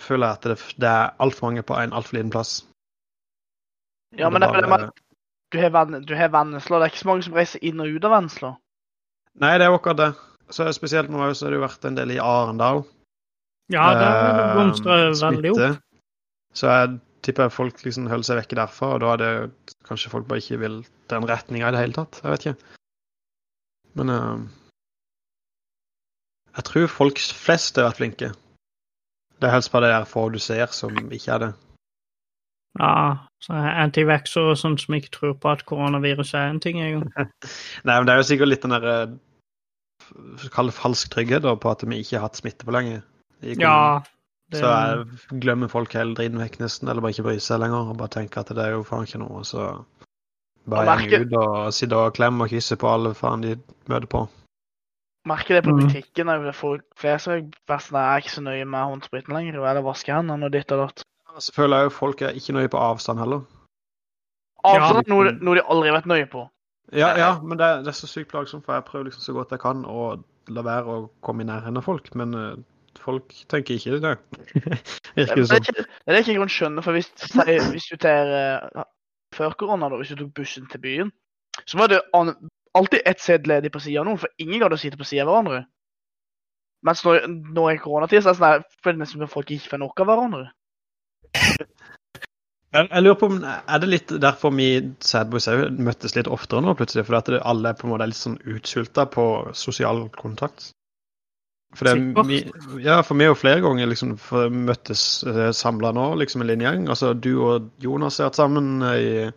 føler jeg at det, det er altfor mange på en altfor liten plass. Ja, men det er fordi man- du har du har Vennesla. Det er ikke så mange som reiser inn og ut av Vennesla. Nei, det er jo akkurat det. Så Spesielt nå så har det jo vært en del i Arendal. Ja, det eh, blomstrer veldig opp. Så jeg tipper folk liksom holder seg vekke derfra, og da er det kanskje folk bare ikke vil den retninga i det hele tatt. Jeg vet ikke. Men eh, jeg tror folk flest har vært flinke. Det er helst bare det der få du ser, som ikke er det. Ja, så antivaxere og sånt som ikke tror på at koronaviruset er en ting engang. [LAUGHS] Nei, men det er jo sikkert litt den derre Kall det falsk trygghet da, på at vi ikke har hatt smitte på lenge. i. Ja, Det- Så jeg glemmer folk hele driten vekk nesten, eller bare ikke bryr seg lenger. Og bare tenker at det er jo faen ikke noe. Så bare gjeng merker- ut og sitte og klemme og kysse på alle faen de møter på. Merker det på butikken. butikken. Det Folk flest er sånn, jeg er ikke så nøye med håndspriten lenger. Eller vaske hendene og ditt og datt. Så føler jeg jo folk er ikke nøye på avstand heller. Avstand er noe, noe de aldri har vært nøye på. Ja, ja, men det, er- det er så sykt plagsomt, for jeg prøver liksom så godt jeg kan å la være å komme i nærheten av folk, men eh, folk tenker ikke det. [LAUGHS] Virker Det det er som. ikke, det er det jeg ikke kan skjønne, for hvis, hvis du tar eh, Før korona, da, hvis du tok bussen til byen, så var det an, alltid ett sted ledig på sida av noen, for ingen gadd å sitte på sida av hverandre. Mens nå, nå i koronatid så er det sånn nesten som folk ikke får nok av hverandre. Jeg, lurer på om Er det litt derfor vi Sadboys òg møttes litt oftere nå, plutselig? Fordi at alle på en måte er litt sånn utsulta på sosial kontakt? For det, vi, ja, for vi har jo flere ganger liksom møttes eh, samla nå, liksom en linjegjeng. Altså du og Jonas har vært sammen eh, i,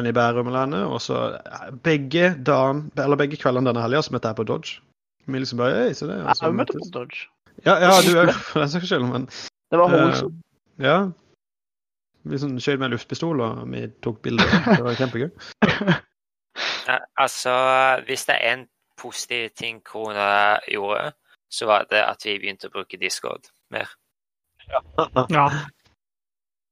i Bærum eller henne, og så eh, begge dagen, eller begge kveldene denne helga så møtte jeg på Dodge. Vi liksom bare Hei, se det. og så har jo møtt på Dodge. Ja, ja, du òg, [LAUGHS] for den saks skyld, men Det var Eh, Uh, ja. Vi sånn skjøt med en luftpistol, og vi tok bilder. Det var kjempegøy. [LAUGHS] Eh, Altså, hvis det er en positiv ting korona gjorde, så var det at vi begynte å bruke Discord mer. Ja.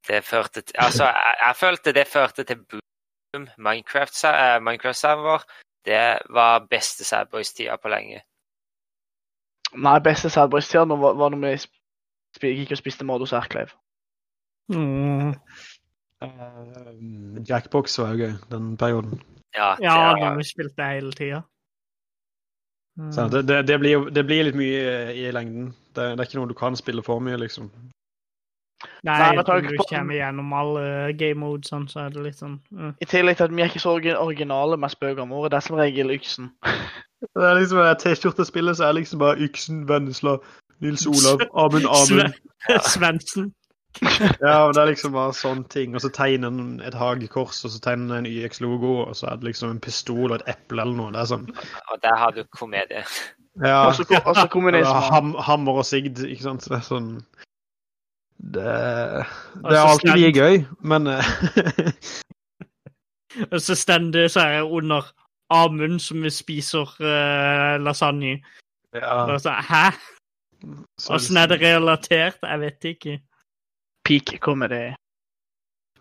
Det førte til Altså, jeg, jeg følte det førte til boom. Minecraft-serveren Minecraft vår, det var beste Sadboys-tida på lenge. Nei, beste Sadboys-tida var, var når vi gikk og spiste Mordos Erkleiv. Mm. Uh, Jackbox var jo gøy, den perioden. Ja, Ja, det da var, vi spilte hele tida. Mm. Det, det, det, blir, det blir litt mye i lengden. Det, det er ikke noe du kan spille for mye, liksom. Nei, Nei, når du kommer gjennom alle game modes, sånn, så er det litt sånn uh. I tillegg til at vi er ikke så originale med spøkene våre. Det er som regel Yksen. [LAUGHS] Det er liksom det T-skjortespillet, så er liksom bare Yksen, Vennesla, Nils Olav, Amund, Amund. [LAUGHS] Svendsen. [LAUGHS] Ja, men det er liksom bare sånne ting. Og så tegner han et hagekors, og så tegner han en YX-logo, og så er det liksom en pistol og et eple eller noe. Det er sånn og der har du komedie. Ja. Og så ko- og kommunisme. ham, hammer og sigd, ikke sant. Det er sånn Det, det er alltid like gøy, men eh, [LAUGHS] Og så stendig så er jeg under Amund som vi spiser uh, lasagne. ja, Og så, Hæ? så Åssen er det relatert? Jeg vet ikke. Peak comedy.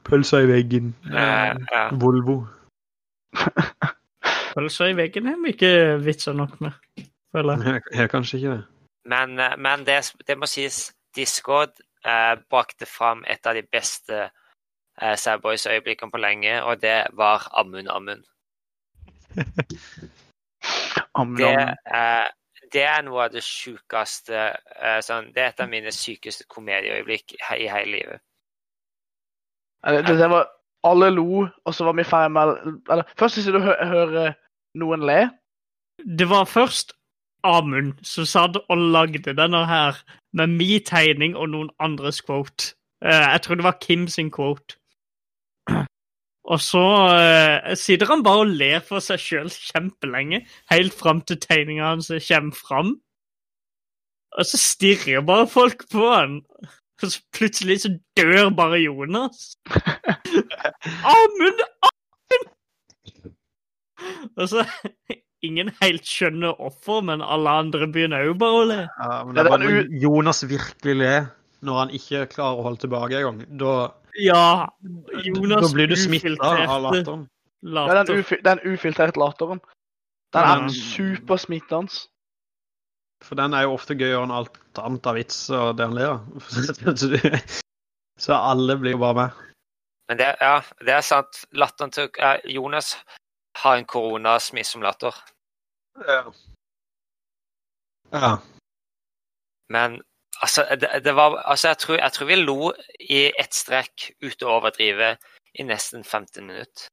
Pølser i veggen. Ja, ja. Volvo. [LAUGHS] Pølser i veggen er vi ikke vitser nok med, føler jeg. Jeg, jeg kanskje ikke det. Men, eh, men det, det må sies, Discord eh, brakte fram et av de beste eh, Sadboys-øyeblikkene på lenge, og det var Amund Amund. Amund. Det, eh, det er noe av det sjukeste eh, sånn, Det er et av mine sykeste komedieøyeblikk i hele livet. Det, det var Alle lo, og så var vi ferdig med Eller først hvis du hø hører noen le Det var først Amund som satt og lagde denne her med min tegning og noen andres quote. Eh, jeg tror det var Kim sin quote. Og så eh, sitter han bare og ler for seg sjøl kjempelenge, helt fram til tegninga hans kommer fram. Og så stirrer bare folk på han. Og så plutselig så dør bare Jonas. [LAUGHS] Amund! Amund! Og så Ingen helt skjønner hvorfor, men alle andre begynner òg bare å le. Ja, men det er Jonas virkelig ler, når han ikke klarer å holde tilbake engang. Da, Ja, Jonas da blir du smitta av latteren. Det er den, latter. ufi den ufiltrerte latteren. Den Ja. er supersmittende. For den er jo ofte gøyere enn alt annet av vits og det han ler av. Så [LAUGHS] Så alle blir jo bare med. Men det, ja, det er sant. Latteren til eh, Jonas har en koronasmittsom latter. Ja. ja. Men altså, det, det var Altså, jeg tror, jeg tror vi lo i ett strekk uten å overdrive i nesten 15 minutter.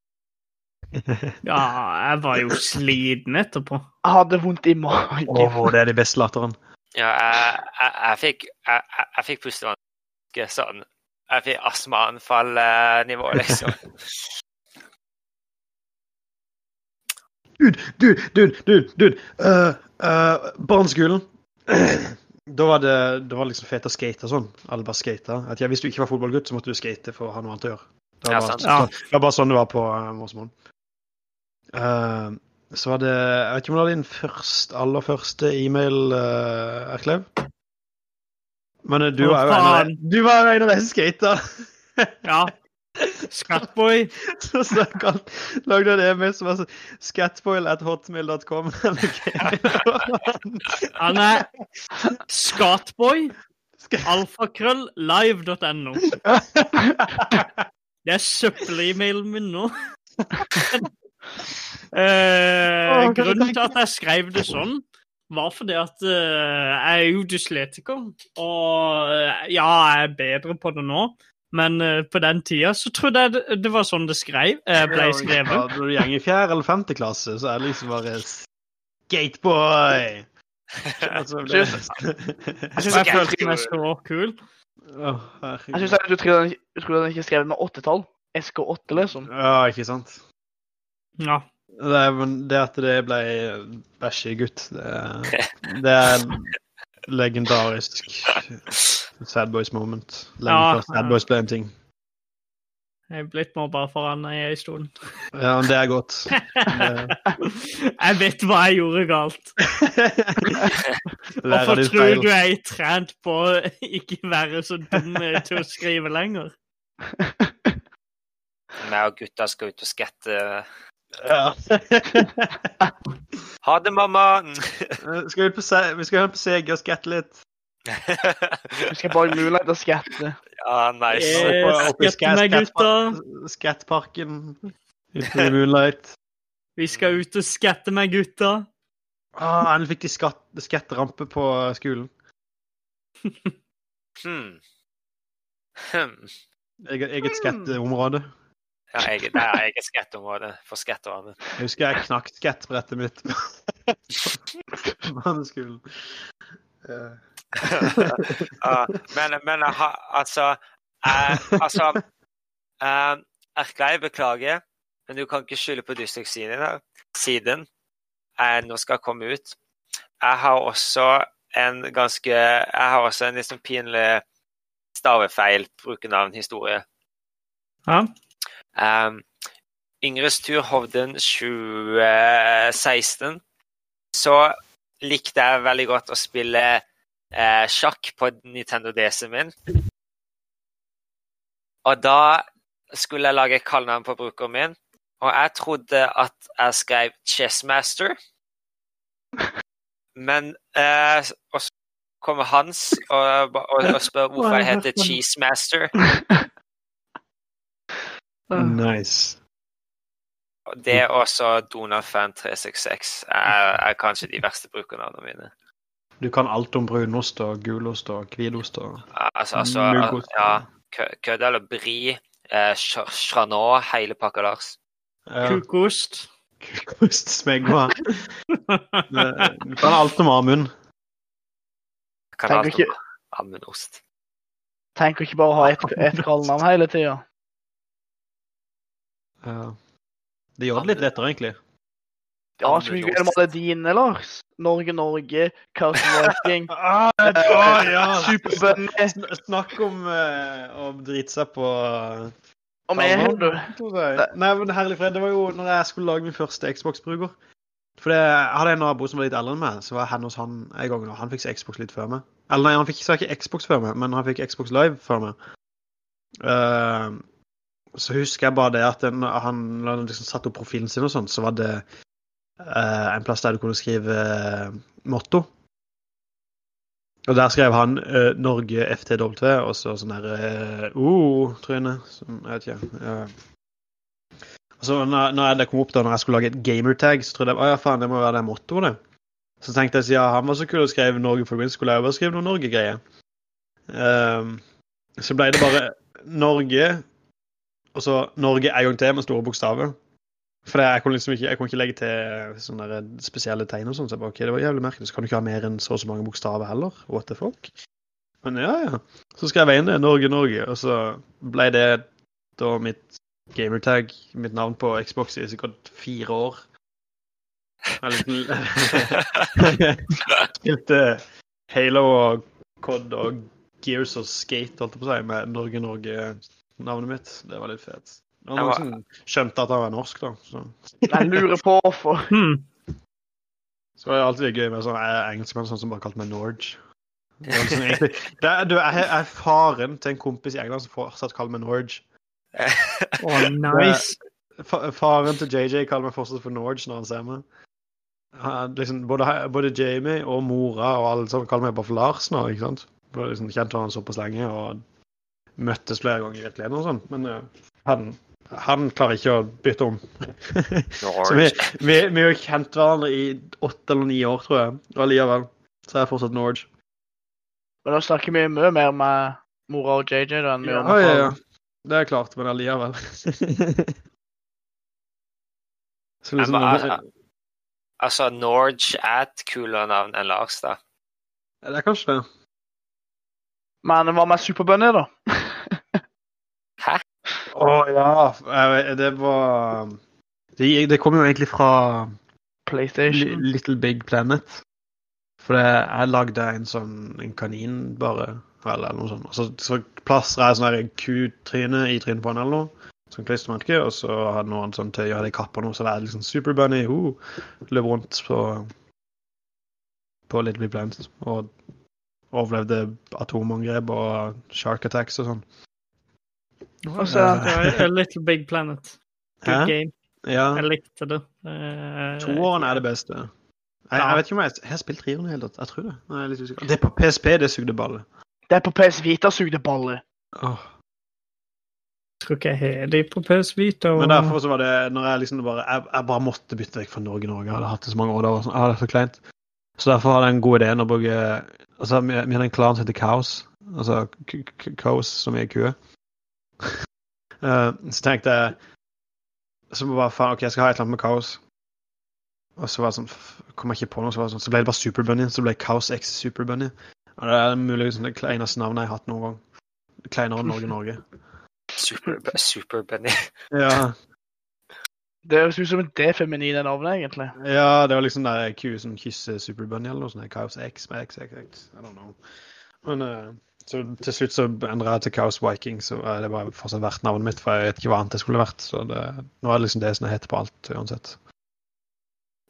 [LAUGHS] Ja, jeg var jo sliten etterpå. Jeg hadde vondt i magen. Åh, det er de beste latteren. Ja, jeg, jeg, jeg fikk jeg, jeg fikk pustevansker sånn Jeg fikk astmaanfall-nivå, [LAUGHS] liksom. Dude, dude, dude, dude, dude. Uh, uh, barneskolen. [CLEARS THROAT] da var det, det var liksom fete å skate og sånn. Alle bare skata. At jeg, hvis du ikke var fotballgutt, så måtte du skate for å ha noe annet å gjøre. Det var, Ja, bare, sånn- det var bare sånn det var på uh, Morsmoen. Uh, så var det Jeg vet ikke om det var din først, aller første e-mail, uh, Erklev? Men uh, du, var jo en av de, du var en av de som skata. Ja. [LAUGHS] Scatboy. [LAUGHS] Så han, lagde en e-mail som var sånn Scatboil at hotmail.com. [LAUGHS] Han er Skatboy. Alfakrølllive.no. Alfakrøll live.no. Det er søppel-e-mailen min nå. [LAUGHS] eh, grunnen til at jeg skrev det sånn, var fordi at eh, jeg er jo dysletiker. Og eh, ja, jeg er bedre på det nå. Men uh, på den tida så trodde jeg det, det var sånn det skrev, uh, ble Ja. Når du går i fjerde eller femte klasse, så er det liksom bare Skateboy! Altså, det... Jeg synes Og jeg det er følte meg så kul. Jeg syns du trodde den- den ikke skrev med åttetall. SK8, liksom. Ja, ikke sant? Ja. Det, men det at det ble bæsjegutt, det, det er [LAUGHS] legendarisk Sad Boys moment. Lenge Ja, før Sad Boys ble en ting. Jeg er blitt mobba foran i stolen. Ja, men det er godt. [LAUGHS] Jeg vet hva jeg gjorde galt. [LAUGHS] Hvorfor tror du jeg er trent på å [LAUGHS] ikke være så dum til å skrive lenger? Vi og gutta skal ut og skatte. Ja. Ha det, mamma! skal vi, på, Se- vi skal ut på Sega og skatte litt. Vi skal bare mulighet til å skatte. ja, nice. Yes, oppe i meg, gutta. Skattparken. Ute i Moonlight. Vi skal ut og skatte meg, gutta. Ah, endelig fikk de skatt, skatterampe på skolen. Hmm. Hmm. Eget, eget skatteområde. Ja, jeg, det er eget skatteområde for skattere. Jeg husker jeg knakk skattbrettet mitt [LAUGHS] på barneskolen. Eh, [LAUGHS] Ja, men, men ha- altså uh, Altså uh, Erklei, beklager, men du kan ikke skylde på dysleksien jeg nå skal komme ut. Jeg har også en ganske Jeg har også en liksom pinlig stavefeil brukernavnhistorie. Ja. Um, Yngres tur Hovden 2016. Så likte jeg veldig godt å spille eh, sjakk på Nintendo DC-en min. Og da skulle jeg lage kallenavn på brukeren min, og jeg trodde at jeg skrev Chessmaster. Men eh, og så kommer Hans og, og, og spør hvorfor jeg heter Cheesemaster. nice. Det er også Donald Fan 366 er, er kanskje de verste brukernavnene mine. Du kan alt om brunost og gulost og hvitost og Altså, altså Muggost. ja, kødd eller bri, eh, ch- chanot, hele pakka Lars. ja, Kukost. kukost, smegma. [LAUGHS] Du kan alt om Amund. Kan alt ikke- om amundost. Tenk å ikke bare ha ett et kallenavn hele tida. Ja. Det gjør det litt lettere, egentlig. Ja, skal vi glemme alle dine, Lars? Norge, Norge, Carson [LAUGHS] Viking, Ah, [LAUGHS] ja. Superbunny Sn- Snakk om eh, å drite seg på Om mer, du. Nei, men herlig fred, det var jo når jeg skulle lage min første Xbox-bruker. For jeg hadde en nabo som var litt eldre enn meg, så var jeg henne hos han en gang. og Han fikk seg Xbox litt før meg. Eller nei, han fikk ikke Xbox før meg, men han fikk Xbox Live før meg. Uh, så husker jeg bare det at den, han når han liksom satte opp profilen sin og sånn, så var det eh, en plass der du kunne skrive eh, motto. Og der skrev han uh, Norge FTW, og så sånn der uh, O-tryne. Sånn, jeg vet ikke. ja. Så når, når det kom opp da, når jeg skulle lage et gamertag, så trodde jeg ja, faen, det må være det mottoet. Så tenkte jeg siden han var så kul og skrev Norge for Green, skulle jeg bare skrive noe Norge-greier. Så ble det bare Norge, og så Norge en gang til med store bokstaver. For jeg kunne liksom ikke, jeg kunne ikke legge til sånne spesielle tegn og sånn. Så jeg bare, ok, det var jævlig merkelig. Så kan du ikke ha mer enn så og så mange bokstaver heller. What the fuck? Men ja, ja. Så skrev jeg inn det. Norge, Norge. Og så ble det da mitt gamertag, mitt navn på Xbox i sikkert fire år. Jeg [LAUGHS] spilte Halo og Cod og Gears og Skate, holdt jeg på å si, med Norge-Norge-navnet mitt. Det var litt fett. Det var Jeg noen som skjønte at han var norsk, da. Så, Jeg lurer på hvorfor. Hmm. så var det alltid gøy med sånn eh, engelskmenn sånn som bare kalte meg Norge. Det er, liksom, egentlig, det er, du, jeg er faren til en kompis i England som fortsatt kaller meg Norge. Oh, nice. Fa- Faren til JJ kaller meg fortsatt for Norge når han ser meg. Han, liksom, både, både Jamie og mora og alle sammen kaller meg bare for Lars nå. ikke sant? Liksom, Kjent han såpass lenge og møttes flere ganger i virkeligheten og sånn. Men ja han, han klarer ikke å bytte om. [LAUGHS] Så vi, vi, vi har jo kjent hverandre i åtte eller ni år, tror jeg. Og allikevel så er jeg fortsatt Norge. Men da snakker vi mye mer med mora og JJ da enn vi Ja, gjør med ja, ja. faren. Det er klart, men allikevel. [LAUGHS] Så liksom, bare- Altså, Norge er et kulere navn enn Lars, da. det er kanskje det. Men hva med Superbunny, da? [LAUGHS] Hæ? Å ja. Det var det, det kom jo egentlig fra PlayStation. Little Big Planet. For det, jeg lagde en sånn en kanin, bare. Eller noe sånt. Så, så plastra jeg sånn kutryne i trynet på han eller noe. Sånn klistremerke. Og så hadde noen sånn tøy og hadde kappa noe, så det er liksom Super Bunny. Uh, løp rundt på på Little Big Planet. Og overlevde atomangrep og shark attacks og sånn. Og så- Little Big Planet. Good Hæ? game. Ja. Jeg likte det. Uh, Toåren er det beste. Jeg, Ja. jeg vet ikke om jeg, jeg har spilt treeren i det hele tatt. Jeg tror det. Nå er jeg litt usikker. Det er på PSP det sugde balle. Det er på PS Vita sugde balle. Jeg Tror ikke jeg har de på PS Vita. og- Men derfor så var det når jeg liksom bare Jeg, jeg bare måtte bytte vekk fra Norge Norge. Jeg hadde hatt det så mange år. Det sånn, ah, det er så kleint. Så derfor hadde jeg en god idé å bruke Altså, vi, hadde en klan som heter Kaos. Altså K- K- Chaos, som er kue. Eh, [LAUGHS] så tenkte jeg Så bare faen, OK, jeg skal ha et eller annet med kaos. Og så var det sånn Kom jeg ikke på noe, så var det sånn Så ble det bare Superbunny. Så ble Kaos X Superbunny. Og det er muligens det kleineste navnet jeg har hatt noen gang. Kleinere enn Norge Norge. [LAUGHS] Superbunny. super Ja. [LAUGHS] Det høres ut som det D-feminine navnet, egentlig. Ja, det var liksom der ku som kysser Superbunny eller noe sånt. Kaos X med XXX. I don't know. Men eh, så til slutt så endra jeg til Chaos Viking, så er det bare fortsatt verdt navnet mitt, for jeg vet ikke hva annet det skulle vært. Så det, nå er det liksom det som jeg heter på alt, uansett.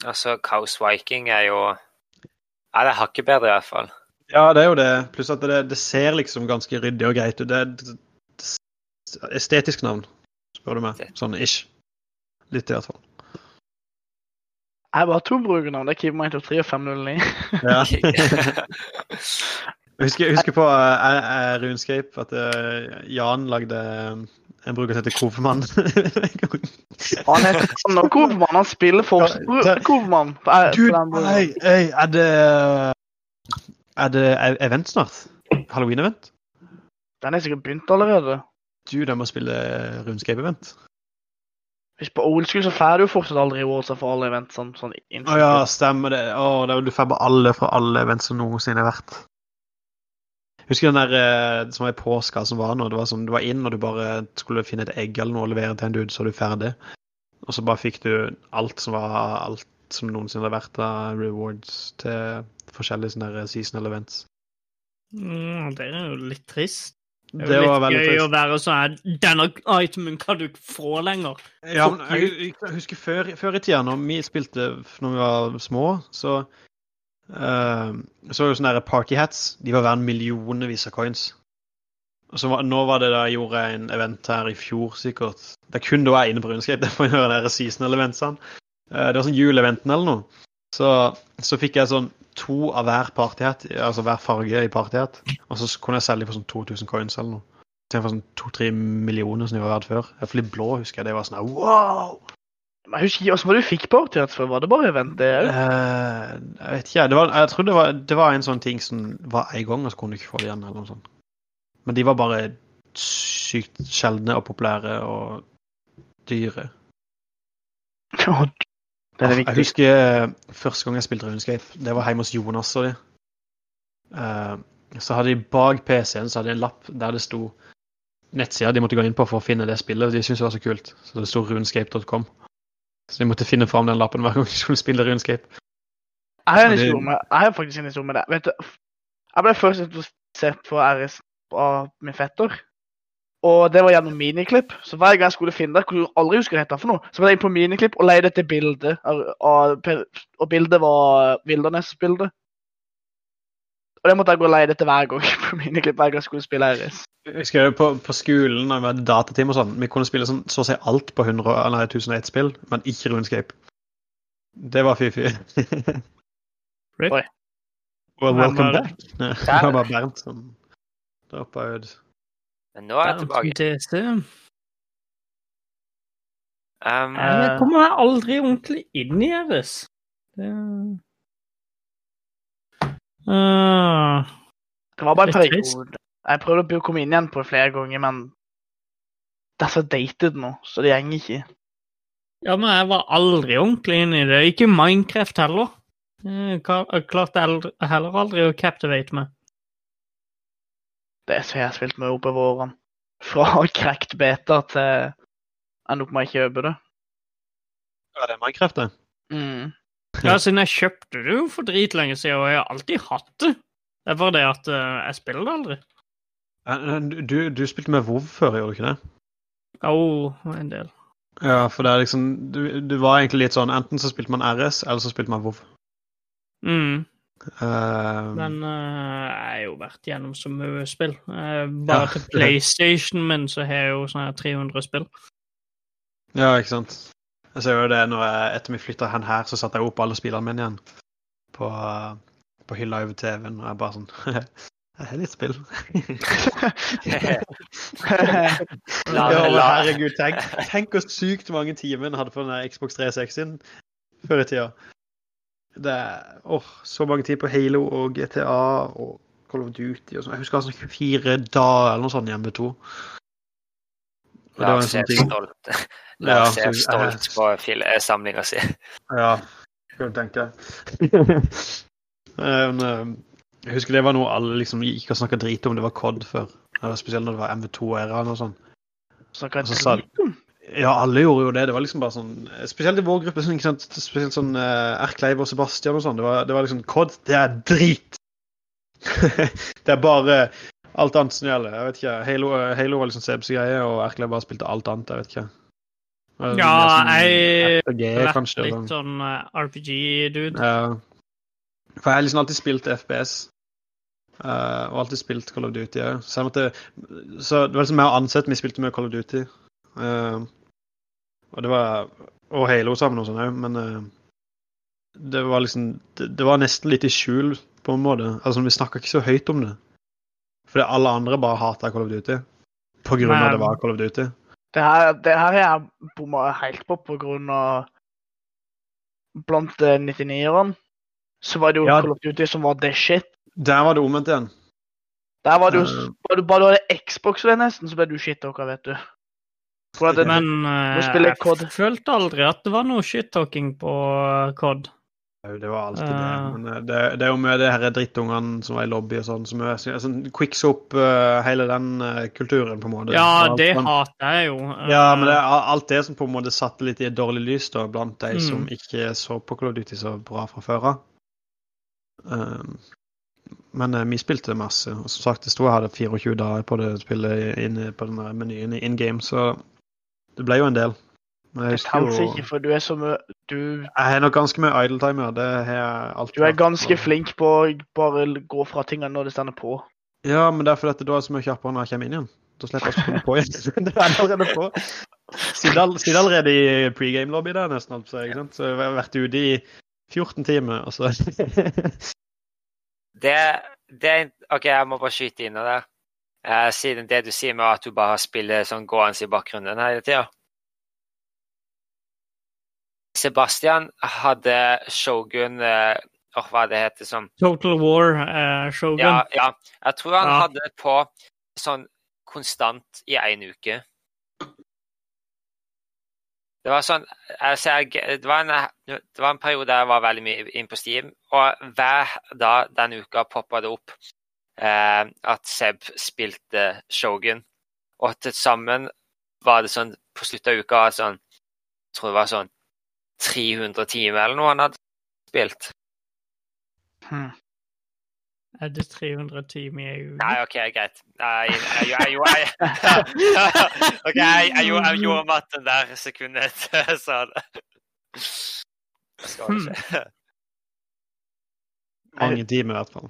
Altså, Chaos Viking er jo Ja, det er hakket bedre, i hvert fall. Ja, det er jo det. Pluss at det, det ser liksom ganske ryddig og greit ut. Det er et et estetisk navn, spør du meg. Sånn ish. Litt i hvert fall. Jeg har bare to brukernavn. Det er Keeper123 og 509. Ja. [LAUGHS] [LAUGHS] [LAUGHS] Husker, jeg husker på uh, Runescape at uh, Jan lagde um, en bruker som heter Kovmann. [LAUGHS] Han heter Sander Kovermann. Han spiller Dude, hei, hei, er det Er det e- event snart? Halloween-event? Den er sikkert begynt allerede. Du, den må spille Runescape-event. Hvis på old school så får du jo fortsatt aldri rewards for alle event. Sånn, sånn Å ja, stemmer det. Å, det er, du får bare alle fra alle event som noensinne har vært. Husker den der eh, som var i påska som var nå? Det var sånn, Du var inn og du bare skulle finne et egg eller noe og levere til en dude, så er du ferdig. Og så bare fikk du alt som var alt som noensinne har vært av rewards til forskjellige sånne der seasonal events. Mm, det er jo litt trist. Det Det var litt gøy gøy å være sånn Denne itemen kan du ikke få lenger. Ja, men jeg, jeg husker før, før i tida, når vi spilte når vi var små, så eh, så var jo sånne der party hats De var verdt millionevis av coins. Og så var, Nå var det da jeg gjorde en event her i fjor, sikkert. Det er kun da jeg er inne på Runescape. Det. Eh, det var sånn juleventen eller noe. Så, så fikk jeg sånn to av hver partyhat, altså hver farge i partyhat. Og så kunne jeg selge for sånn 2000 coins eller noe. Istedenfor sånn to-tre millioner som de var verdt før. I hvert fall de blå husker jeg det var sånn wow! Men Jeg husker ikke hvordan var det du fikk partyhats før. Var det bare event, det òg? Uh, jeg vet ikke, det var, jeg tror det var, det var en sånn ting som var en gang, og så kunne du ikke få det igjen. eller noe sånt. Men de var bare sykt sjeldne og populære og dyre. Det er det Jeg husker eh, første gang jeg spilte Runescape. Det var hjemme hos Jonas og de. Eh, så hadde de bak PC-en så hadde de en lapp der det sto nettsida de måtte gå inn på for å finne det spillet. De syntes det var så kult. Så det sto runescape.com. Så de måtte finne fram den lappen hver gang de skulle spille Runescape. Jeg har, en det- historie med, jeg har faktisk en historie med det. Vet du, Jeg ble først introdusert for RS av min fetter. Og det var gjennom miniklipp. Så hver gang jeg skulle finne det, kunne jeg aldri huske hva det het for noe, så var jeg inn på miniklipp og leide etter bilde. av- av- Og bildet var Wilderness-bildet. Og det måtte jeg gå leide etter hver gang [LAUGHS] på miniklipp hver gang jeg skulle spille Iris. Jeg husker jo på, på skolen når vi hadde datateam og sånn, vi kunne spille sånn, så å si alt på 100, eller 1001 spill, men ikke RuneScape. Det var fy-fy. Oi. Well, welcome back. Det var bare Bernt som droppa ut. Men nå er jeg tilbake. Um, Jeg kommer meg aldri ordentlig inn i RS. Det... Ah, Det var bare en er periode. Jeg prøvde å komme inn igjen på det flere ganger, men det er så dated nå, så det gjenger ikke. ja, men jeg var aldri ordentlig inn i det. Ikke Minecraft heller. Jeg klarte heller aldri å captivate meg. Det er så jeg har spilt med i våren. Fra [LAUGHS] cracked beta til Enda opp med å kjøpe det. Ja, det er Minecraft, det. Mm. [LAUGHS] Ja, siden jeg kjøpte det jo for dritlenge siden, og jeg har alltid hatt det. Det er bare det at uh, jeg spiller det aldri. Eh, Du, du spilte med WoW før, gjorde du ikke det? Jo, en del. Ja, for det er liksom du, du var egentlig litt sånn Enten så spilte man RS, eller så spilte man WoW. Mm. Uh, Men uh, jeg har jo vært gjennom så mye spill. Uh, bare Ja. til [LAUGHS] PlayStation min så har jeg jo sånn her 300 spill. Ja, ikke sant. Jeg ser jo det når jeg, etter vi flytta hen her, så satte jeg opp alle spillene mine igjen på, på hylla over TV-en, og jeg bare sånn [LAUGHS] Jeg har litt spill. [LAUGHS] Ja, herregud, tenk, tenk hvor sykt mange timer en hadde på den Xbox 360-en før i tida. Det er oh, så mange timer på Halo og GTA og Call of Duty og sånn. Jeg husker jeg sånn 24 dager eller noe sånt hjemme to. Og det var en sånn ting. Stolt. Ja, Lars er stolt på eh, samlinga si. [LAUGHS] Ja, kan du tenke [LAUGHS] um, um, Jeg husker det var noe alle liksom gikk og snakka drit om. Det var COD før. Spesielt når det var MV2-æraen og sånn. Snakka drit om? så Ja, alle gjorde jo det. Det var liksom bare sånn Spesielt i vår gruppe. Sånn, ikke sant? Spesielt sånn uh, Erkleiv og Sebastian og sånn. Det var, det var liksom COD, det er drit! [LAUGHS] det er bare alt annet som gjelder. Jeg vet ikke. Halo, Halo var liksom Sebs greie, og Erkleiv bare spilte alt annet. Jeg vet ikke. Ja, jeg har vært litt sånn eh, RPG-dude. Ja. For jeg har liksom alltid spilt FPS. Uh, og alltid spilt Call of Duty òg. Så, så det var liksom mer ansett vi spilte med Call of Duty. Uh, og det var Og Halo sammen og sånn òg, men uh, det var liksom det, det var nesten litt i skjul, på en måte. Altså Vi snakka ikke så høyt om det. Fordi alle andre bare hata Call of Duty. På grunn av det var Call of Duty. Det her, det her har jeg bomma helt på på grunn av Blant eh, 99-erne så var det jo Ja. Call of Duty som var the shit. Der var det omvendt igjen. Der var det jo Eh. var det, Bare du hadde Xbox det nesten, så ble du shit-talker, vet du. Det, Men eh, jeg følte aldri at det var noe shit-talking på eh, COD. Det var alltid det. Men eh, det, det er jo med det her drittungene som var i lobby og sånn, som er sånn quicksoap, uh, hele den eh, kulturen, på en måte. Ja, alt det hater jeg jo. Ja, men det Eh, alt det som på en måte satte litt i et dårlig lys da, blant de Mm. som ikke så på Call of Duty så bra fra før av. Um, men eh, vi spilte masse. og Som sagt, det sto jeg hadde 24 dager på det spillet inne på den menyen i in game, så det ble jo en del. Men jeg det jo ikke, for du er så mye Du, Jeg har nok ganske mye idle timer. Det har jeg alltid du er hatt. ganske Og- flink på å bare gå fra tingene når det stender på. Ja, men det er fordi da er så mye kjappere når jeg kommer inn igjen. Da slipper jeg å spille på igjen. [LAUGHS] det er allerede på. Sitter all- sitter allerede i pregame-lobby der nesten, alt så, ikke sant? så jeg har vært ute i 14 timer, og så Det, det OK, jeg må bare skyte inn der. Eh, siden det du sier med at du bare spiller sånn gående i bakgrunnen hele tida. Sebastian hadde Shogun eh, åh, Hva det heter sånn Total War, uh, Shogun. Ja, ja. Jeg tror han Ja. hadde det på sånn konstant i én uke. Det var sånn altså, jeg, det, var en, det var en periode jeg var veldig mye inn på Steam, og hver dag den uka poppa det opp eh, at Seb spilte Shogun. Og til sammen var det sånn på slutten av uka sånn Jeg tror det var sånn 300 timer eller noe han hadde spilt. Hmm. Er det 300 timer i uka? Nei, OK, greit. Jeg, jeg, jeg, [LAUGHS] OK, gjorde- matten der sekundet jeg sa det. Skal det skje. Mange timer, i hvert fall.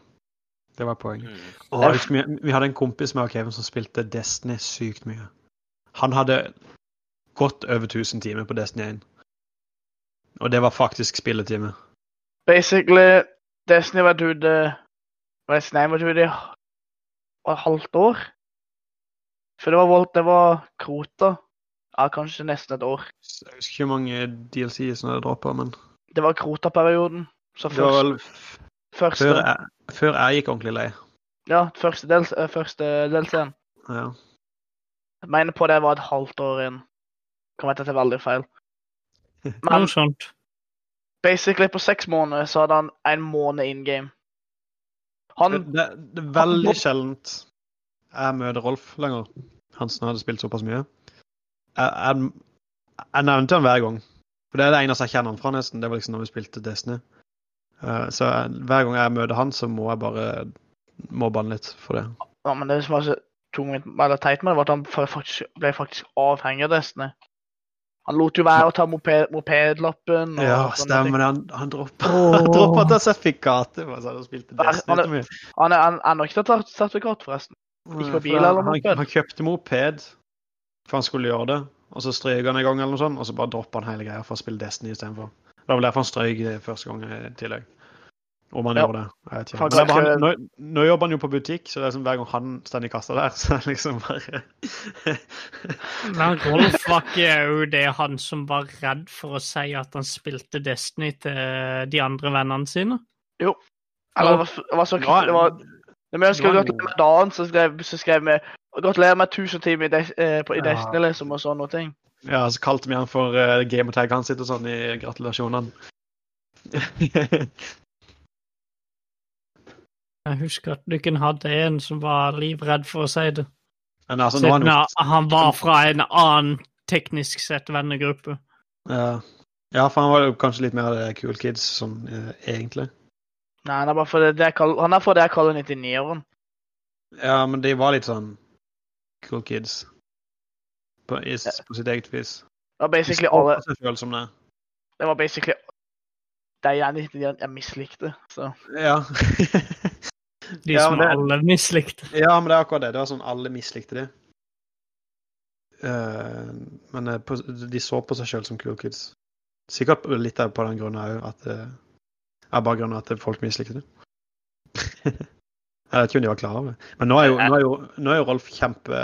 Det var poenget. Mm. Og vi, vi hadde en kompis med Kevin som spilte Destiny sykt mye. Han hadde godt over 1000 timer på Destiny 1. Og det var faktisk spilletime. Basically, Destiny var ute Destiny var ute i et halvt år. For det var, Volt- det var Krota. Ja, kanskje nesten et år. Jeg husker ikke hvor mange DLC som hadde droppa, men Det var Krota-perioden. Så det var vel første, før jeg, før jeg gikk ordentlig lei. ja, første, del, første første delscenen. Ja. Jeg mener på det var et halvt år inn. Kan være at det er veldig feil. Men basically på seks måneder så hadde han en måned in game. Han Det, det, det er veldig sjeldent jeg møter Rolf lenger. Han som hadde spilt såpass mye. Jeg, jeg, jeg nevnte han hver gang. For det er det eneste jeg kjenner han fra, nesten. Det var liksom når vi spilte Destiny. Uh, så jeg, hver gang jeg møter han, så må jeg bare mobbe han litt for det. Ja, men det som var så tungt eller teit med det, var at han faktisk, ble faktisk avhengig av Destiny. Han lot jo være å ta moped, mopedlappen. og Ja, stemmer det. Han, han droppa [LAUGHS] oh. han sertifikatet. for Han spilte spilt Han- Destiny han- mye. Han er han- har ikke tatt sertifikat, forresten. Ikke på bil han- eller han, moped? han kjøpte moped for han skulle gjøre det, og så strøk han en gang, eller noe sånt, og så bare droppa han hele greia for å spille Destiny istedenfor. Det var vel derfor han strøk første gang i tillegg. Om han Ja. gjorde det. Jeg vet ikke. Han, Men kanskje- han, nå, nå jobber han jo på butikk, så det er som hver gang han står i kassa der, [LAUGHS] så er det liksom bare [LAUGHS] Men Rolf var ikke jo det han som var redd for å si at han spilte Destiny til de andre vennene sine? Eller det var, det var så kult. det var, Når vi skrev å gratulere med dagen, så skrev, så skrev vi Gratulerer med 1000 timer i, Des, eh, på, i Ja. Destiny, liksom, og sånne ting. Ja, så kalte vi han for uh, gamertag han sitter sånn i gratulasjonene. [LAUGHS] Jeg husker at dere hadde en som var livredd for å si det. Men altså, nå er han jo han var fra en annen teknisk sett vennegruppe. Ja. ja, for han var jo kanskje litt mer det cool kids sånn eh, egentlig. Nei, han er bare for det, det jeg han er for det jeg kaller 99-åren. Ja, men de var litt sånn cool kids. På, i, på sitt eget vis. Det var basically alle på seg selv som det. Det var basically de jeg, jeg mislikte. Så. Ja. [LAUGHS] De Ja, som det- alle mislikte. ja, men det er akkurat det. Det var sånn alle mislikte de. Uh, men eh, de så på seg selv som cool kids. Sikkert litt av på den grunnen òg at det er bare grunnen at folk mislikte det. [LAUGHS] Jeg vet ikke om de var klar over det. Men nå er jo, nå er jo, nå er jo Rolf kjempe,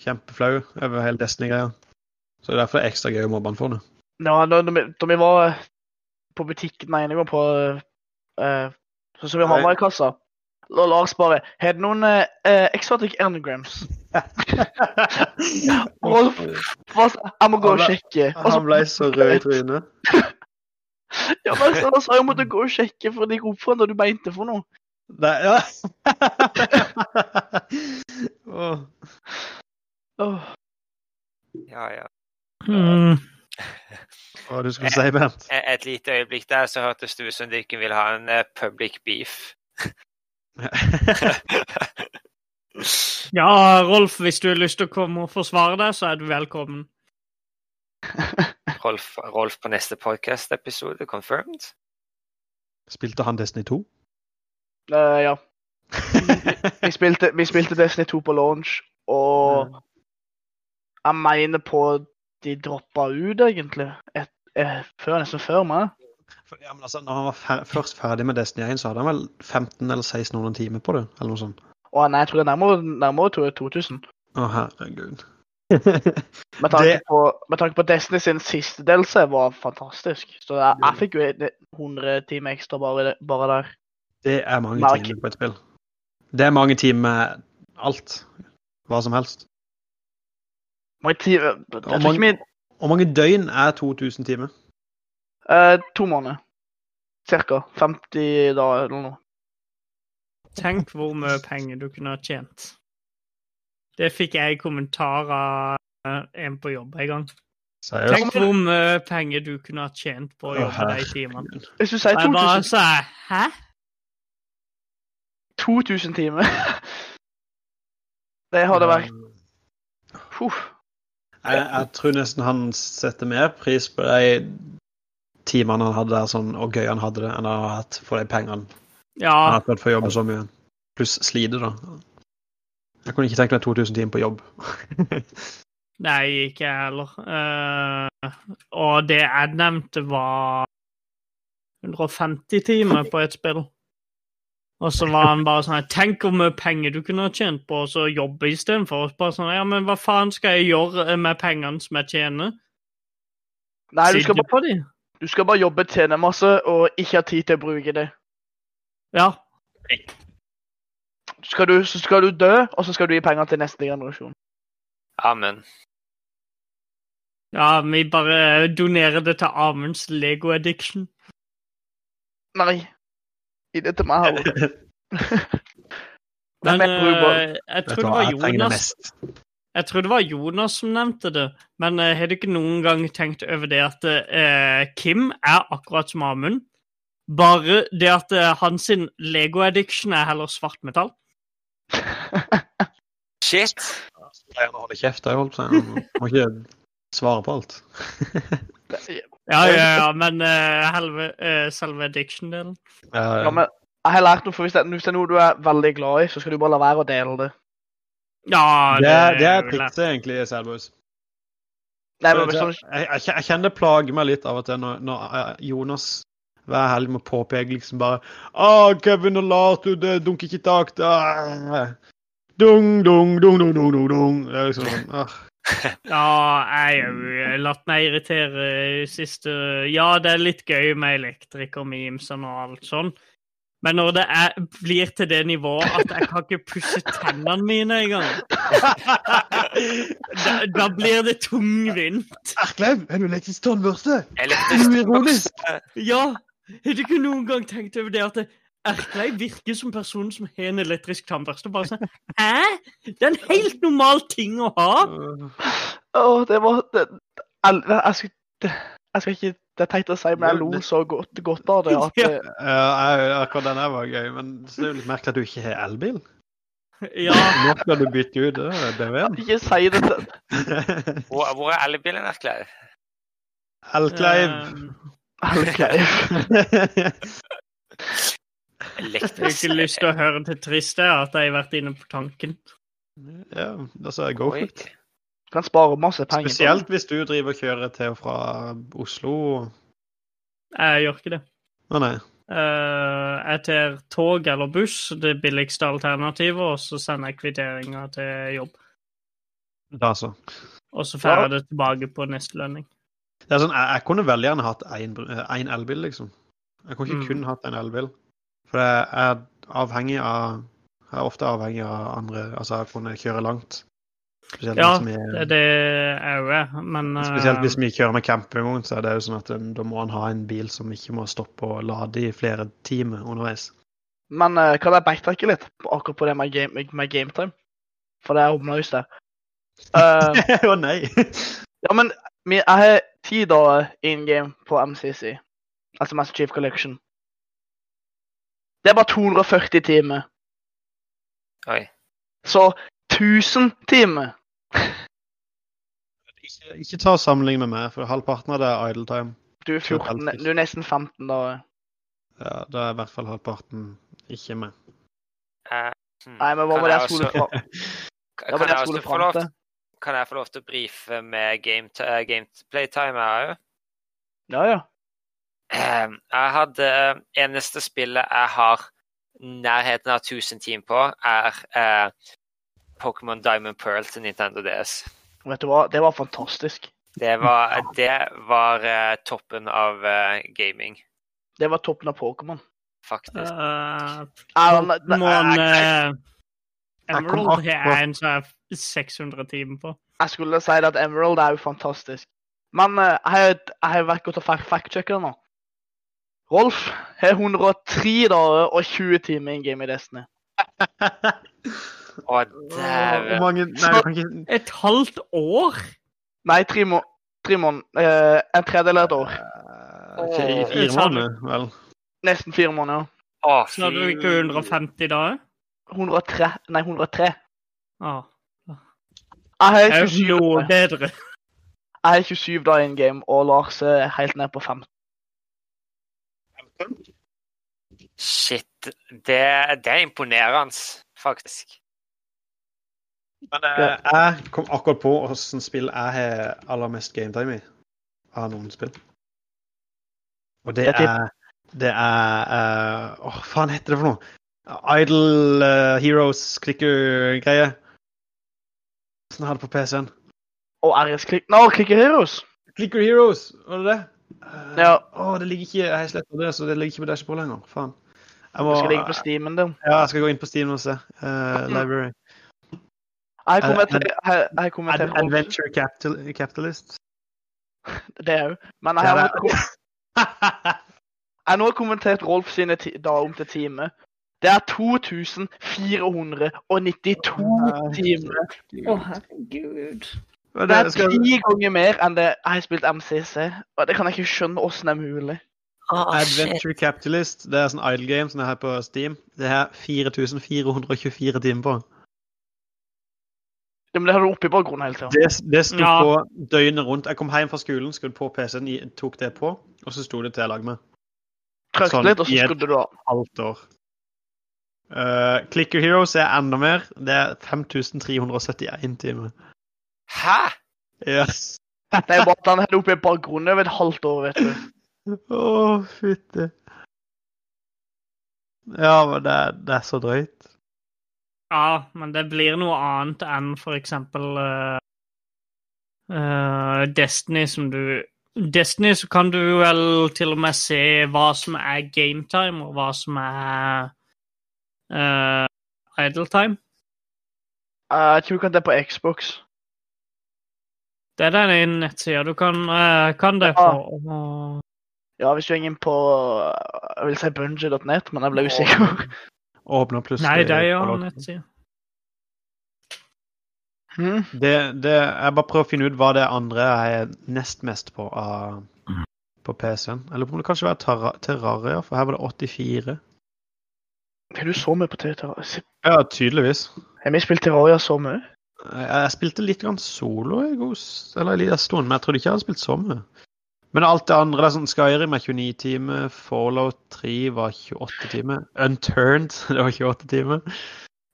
kjempeflau over hele Destiny-greia. Så det er derfor det er ekstra gøy å mobbe han for det. Ja, da, da, da vi var på butikken den ene gangen på uh, Så som i kassa. Og Lars bare Har du noen eh, eh, exotic anagrams? [LAUGHS] Rolf hva Jeg må gå og sjekke. Og så, Han ble så rød i trynet. [LAUGHS] ja, men så, sa jeg måtte gå og sjekke, for de ropte når du mente for noe. Nei, ja. [LAUGHS] oh. Oh. Ja, ja. Mm. Hva du skulle si, Bernt? Et, et lite øyeblikk der så hørtes det ut som dere vil ha en uh, public beef. [LAUGHS] Ja, Rolf, hvis du har lyst til å komme og forsvare deg, så er du velkommen. Rolf, Rolf på neste podcast-episode, confirmed? Spilte han Destiny 2? Uh, ja. [LAUGHS] Vi spilte, vi spilte Destiny 2 på launch, og jeg mener på de droppa ut, egentlig. Et, et, før, nesten før meg. Ja, men altså, når han var fer først ferdig med Destiny 1, så hadde han vel 15 eller 1600 timer på det? Eller noe sånt. Å nei, jeg tror det er nærmere, nærmere to- 2000. Å, herregud. [LAUGHS] [LAUGHS] Med tanke, Det- på, med tanke på Destiny sin siste delelse var fantastisk. Så jeg, jeg fikk jo 100 timer ekstra bare, bare der. det er mange Merk. timer på et spill. Det er mange timer med alt. Hva som helst. Mange timer Jeg ikke mange- min Hvor mange døgn er 2000 timer? eh, To måneder. Cirka. 50 dager eller noe. Tenk hvor mye penger du kunne ha tjent. Det fikk jeg i kommentar av eh, en på jobb en gang. Seriøst? Tenk hvor mye penger du kunne ha tjent på å jobbe de timene. Hvis du sier 2000 jeg bare 2000 sa hæ? 2000 timer. [LAUGHS] Det hadde vært Puh. Jeg, jeg tror nesten han setter mer pris på de timene han hadde der, sånn, og gøy han hadde det, enn han har hatt for de pengene ja. han har fått for å jobbe så mye. Pluss slite, da. Jeg kunne ikke tenkt meg 2000 timer på jobb. [LAUGHS] nei, ikke jeg heller. Uh, og det jeg nevnte, var 150 timer på et spill. Og så var han bare sånn Tenk hvor mye penger du kunne ha tjent på å jobbe istedenfor. Bare sånn Ja, men hva faen skal jeg gjøre med pengene som jeg tjener? Nei, du skal, bare, på du skal bare jobbe, tjene masse, og ikke ha tid til å bruke det. Ja. Skal du, så skal du dø, og så skal du gi penger til neste generasjon. Amen. Ja, vi bare donerer det til Amunds Lego Addiction. Nei. Gi det til meg. [LAUGHS] Men jeg tror eh, det var Jonas. Jeg tror det var Jonas som nevnte det, men eh, har du ikke noen gang tenkt over det at eh, Kim er akkurat som Amund? Bare det at eh, hans Lego-addiction er heller svart metall. [LAUGHS] Shit. Pleier å holde kjeft, jeg holdt på å si. Må ikke svare på alt. Ja, ja, ja, [LAUGHS] men uh, helve, uh, selve addiction-delen Ja, Ja, men jeg har lært noe, for hvis det, hvis det er noe du er veldig glad i, så skal du bare la være å dele det. Ja, det, er- det er trikset, egentlig, Selbus. Nei, men så, jeg, jeg, jeg kjenner det plager meg litt av og til når, når eh, Jonas hver helg må påpeke liksom bare Å, Kevin og Lars, du, det dunker ikke i takt. Dung, dung, dung, dung, dung, dung, dung. Det er liksom sånn ah. [LAUGHS] Ja, jeg har latt meg irritere i siste Ja, det er litt gøy med elektrikermemes og alt sånn, men når det er, blir til det nivået at jeg kan ikke pusse tennene mine engang, [LAUGHS] da, da blir det tungvint. Erklev, er du elektrisk tannbørste? Elektrisk Ironisk. Ja, har du ikke noen gang tenkt over det at det- Erkleid virker som personen som har en elektrisk tannbørste? Bare sånn [LAUGHS] Hæ? Det er en helt normal ting å ha! Å, det var det, jeg, jeg, skal, det, jeg skal ikke Det er teit å si, men jeg lo så godt, godt av det at Ja. eh, Ja, jeg- akkurat den der var gøy, men så er det jo litt merkelig at du ikke har elbil. Ja, Nå skal du bytte ut det, BV-en. Ikke si det til [LAUGHS] Hvor, hvor er elbilen, Erkleiv? Elkleiv. Um... Elkleiv. [LAUGHS] Jeg har ikke lyst til å høre det triste at jeg har vært inne på tanken. ja, da sa jeg go for it. Kan spare masse penger. Spesielt hvis du driver og kjører til og fra Oslo. Jeg gjør ikke det. Å nei. Eh, jeg tar tog eller buss, det billigste alternativet, og så sender jeg kvitteringer til jobb. Da så. Og så får jeg det tilbake på neste lønning. Det er sånn, jeg, jeg kunne veldig gjerne hatt én elbil, liksom. Jeg kunne ikke Mm. kun hatt en elbil. For jeg er avhengig av Jeg er ofte avhengig av andre Altså å kunne kjøre langt. Spesielt, Ja, vi, Det er det jeg men eh, spesielt hvis vi kjører med campingvogn, så er det jo sånn at um, da må han ha en bil som ikke må stoppe og lade i flere timer underveis. Men eh, kan jeg backtracke litt akkurat på det med, game, med gametime? For det er omløst det. Å [LAUGHS] Å nei! ja, men jeg har ti dager in game på MCC. Altså Master Chief Collection. Det er bare 240 timer. Oi. Så 1000 timer. [LAUGHS] Ikke, ikke ta og sammenligne med meg, for halvparten av det er idle time. Du er, 14, du er nesten 15 da. Ja, Da er i hvert fall halvparten ikke med. Uh, hmm. Nei, men hva var det jeg jeg skulle fra? Kan, jeg jeg skulle få fram lov, til. kan jeg få lov til å brife med game, uh, gameplay time her òg? Ja, ja. Eh, jeg hadde Eneste spillet jeg har nærheten av 1000 team på, er eh, Pokémon Diamond Pearl til Nintendo DS. Vet du hva? Det var fantastisk. Det var, det var eh, toppen av eh, gaming, Det var toppen av Pokémon. faktisk. uh, Pokémon eh, kom Emerald har jeg en som er 600 timer på. Jeg skulle si at Emerald er jo fantastisk. Men uh, jeg har- vært godt og fact- fact-sjekka nå. Rolf har 103 dager og 20 timer in game i Destiny. Å, dæven. Et halvt år? Nei, tre må tre måneder. Eh, en tredjedel av et år. Ikke i fire måneder, vel? Nesten fire måneder. ja. Å, Snakker du ikke 150 dager? 103. Nei, 103. Ah, Jeg har er 27, jo noe bedre. jeg har 27 da in game, og Lars er helt ned på 15. Shit. Det, det er imponerende, faktisk. Men eh, jeg kom akkurat på hvilket spill jeg har aller mest gametime i av noen spill. Og det er Det er eh, Åh, faen heter det for noe? Idle uh, Heroes clicker-greie. Sånn har jeg det på PC-en? Og RS Click... Nå, Clicker Heroes! Clicker Heroes, var det det? Eh, Ja. Å, det ligger ikke Jeg har på det, så det ligger ikke på Dashboard lenger. Faen. Jeg må, Det skal ligge på Steamen din. ja, jeg skal gå inn på Steam og se. Uh, library. Jeg har til, kommentert, jeg, har Adventure Capital Capitalist. [LAUGHS] det òg. Men jeg har, [LAUGHS] jeg har nå kommentert Rolf sine dager da om til time. Det er 2492 timer. Å, herregud. Men Det er skal- ti ganger mer enn det jeg har spilt MCC. Og det kan jeg ikke skjønne åssen det er mulig. Adventure Capitalist, det er sånn idle game som er her på Steam. Det er 4424 timer på. Ja, Men det har du oppi bakgrunnen hele tida. Det, det sto Ja. på døgnet rundt. Jeg kom hjem fra skolen, skrudde på PC-en, tok det på, og så sto det til jeg lag med. Trøkk sånn, litt, og så skrudde du av. Halvt år. Uh, Clicker Heroes er enda mer. Det er 5371 timer. Hæ? Yes. Det er bare at han hadde det oppi bakgrunnen over et halvt år, vet du. Å, fytti. Ja, men det, er- det er så drøyt. Ja, men det blir noe annet enn for eksempel uh, uh, Destiny, som du Destiny så kan du vel til og med se hva som er gametime, og hva som er uh, idle time. Uh, Jeg tror du kan det på Xbox. Det er den ene nettsida du kan, eh, kan det Ja. for. Ja, hvis du går inn på Jeg vil si bungie.net, men jeg ble usikker. Åpner plutselig Nei, det er jo en nettside. Hmm. Det, det, jeg bare prøver å finne ut hva det andre jeg er nest mest på av, på PC-en. Eller om det kanskje var Terra- Terraria, for her var det 84. Har du så mye på Terraria? Ja, tydeligvis. Har vi spilt Terraria så mye? Jeg, jeg spilte litt grann solo i eller en liten stund, men jeg trodde ikke jeg hadde spilt så mye. Men alt det andre, det er sånn Skyrim er 29 timer, Fallout 3 var 28 timer, Unturned [LAUGHS] det var 28 timer.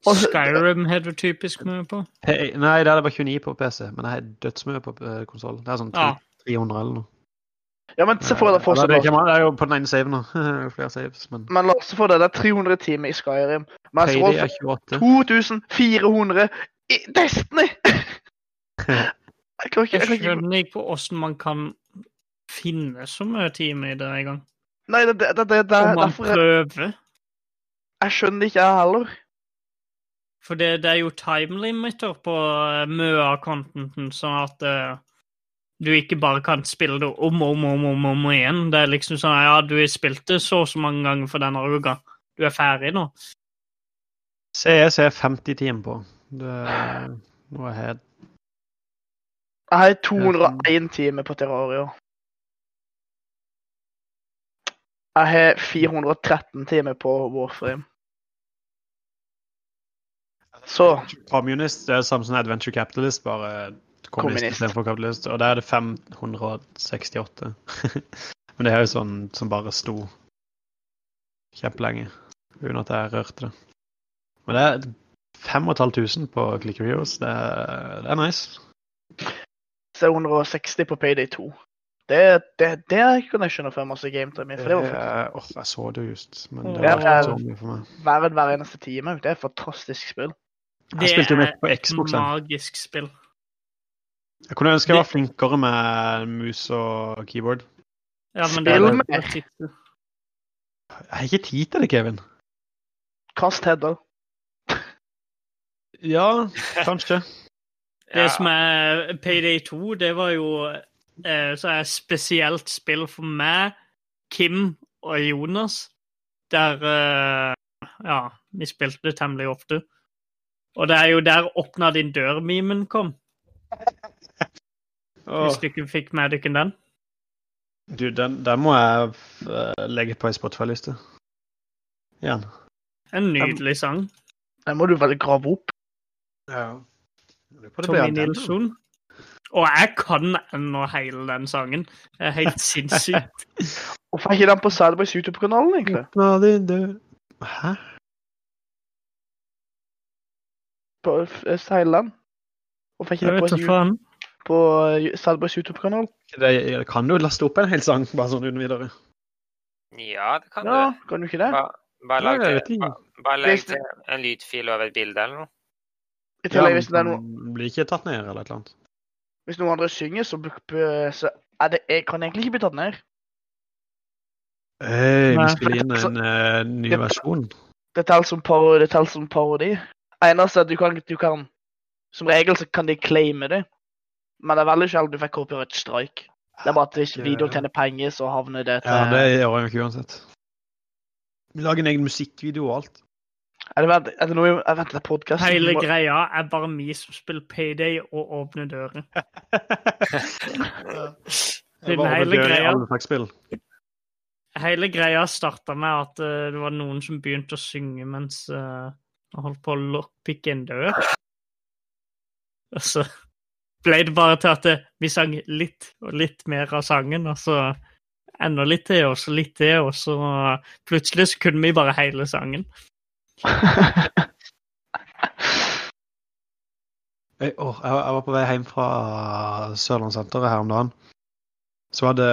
Og- Skyrim har du typisk mye på. Hey, nei, det er bare 29 på PC, men jeg har dødsmye på uh, konsoll. Det er sånn Ja. 300 eller noe. Ja, men se for deg fortsatt, det, det er jo på den ene saven nå. [LAUGHS] Flere saves, men Men la oss se for deg det er 300 timer i Skyrim. Mens Rolf er 28. 2400 i Destiny! Jeg klarer ikke, Jeg jeg kan ikke skjønner ikke på åssen man kan finne så mye time i det engang. Nei, det, det, det, det, det er man derfor prøver. jeg skjønner ikke, jeg heller. For det, det er jo time limiter på eh, mye av contenten, sånn at uh, du ikke bare kan spille det om og om, og om, om, om igjen. Det er liksom sånn ja, du har spilt det så og så mange ganger for denne uka. Du er ferdig nå. CS er 50 timer på. Det er noe helt Jeg har 201 timer på Terraria. Jeg har 413 timer på Warframe. Så Communist det er samme som Adventure Capitalist, bare kommunist Kommunist. istedenfor kapitalist. Og der er det 568. [LAUGHS] Men det er jo sånn som bare sto kjempelenge uten at jeg rørte det. Men det er 5500 på Clicker Heroes. Det er, det er nice. så er 160 på Payday 2. Det, det, det kunne jeg skjønne for masse gametime i, for det var Eh, åh, jeg så det just, men det var det er- ikke så mye for meg. verden hver eneste time. Det er et fantastisk spill. Jeg spilte jo Det er på Xbox. et magisk spill. Jeg kunne ønske jeg var flinkere med mus og keyboard. Ja, men det er Spill det med. titel. Jeg har ikke tid til det, Kevin. Kast header. Ja, kanskje. Det som er Payday 2, det var jo eh, så er spesielt spill for meg, Kim og Jonas, der eh, Ja, vi spilte det temmelig ofte. Og det er jo der 'Åpna din dør'-memen kom. Oh. Hvis du ikke fikk med dere den. du, den, den må jeg eh, legge på ei Spotify-liste. Igjen. En nydelig sang. Den må du vel grave opp. Ja. Tommy. Nilsson. Og jeg kan ennå hele den sangen. Det er helt sinnssykt. [LAUGHS] Hvorfor er ikke den på Sadboys YouTube-kanalen, egentlig? Hæ? På eh, Thailand? Hvorfor er ikke den på, faen. på eh, Sadboys YouTube-kanal? Det, kan du laste opp en hel sang, bare sånn uten videre. Ja, det kan Ja, du. kan du ikke det? Bare, bare lag til, bare, til en lydfil over et bilde eller noe. I tillegg, hvis, det er noe, blir ikke tatt ned eller et eller annet. hvis noen andre synger, så, så er det, jeg kan egentlig ikke bli tatt ned. Hey, vi spiller inn en uh, ny Det- versjon. Det teller som parodi. Parodi. Eneste er at du kan, du kan Som regel så kan de claime det, men det er veldig sjelden du fikk copyright strike. Det er bare at hvis videoen tjener penger, så havner det til Ja, det gjør jeg jo ikke uansett. Vi lager en egen musikkvideo og alt. Er det, er det noe jeg venter på podkast? Hele greia er bare vi som spiller Payday og åpner døren. [LAUGHS] Det Den hele greia. Hele greia starta med at eh, det var noen som begynte å synge mens uh, han holdt på å lockpicke en dør. Og så ble det bare til at eh, vi sang litt og litt mer av sangen, og så enda litt til, og så litt til, og så plutselig så kunne vi bare hele sangen. Jeg, åh, jeg, var- var på vei hjem fra Sørlandssenteret her om dagen. Så var det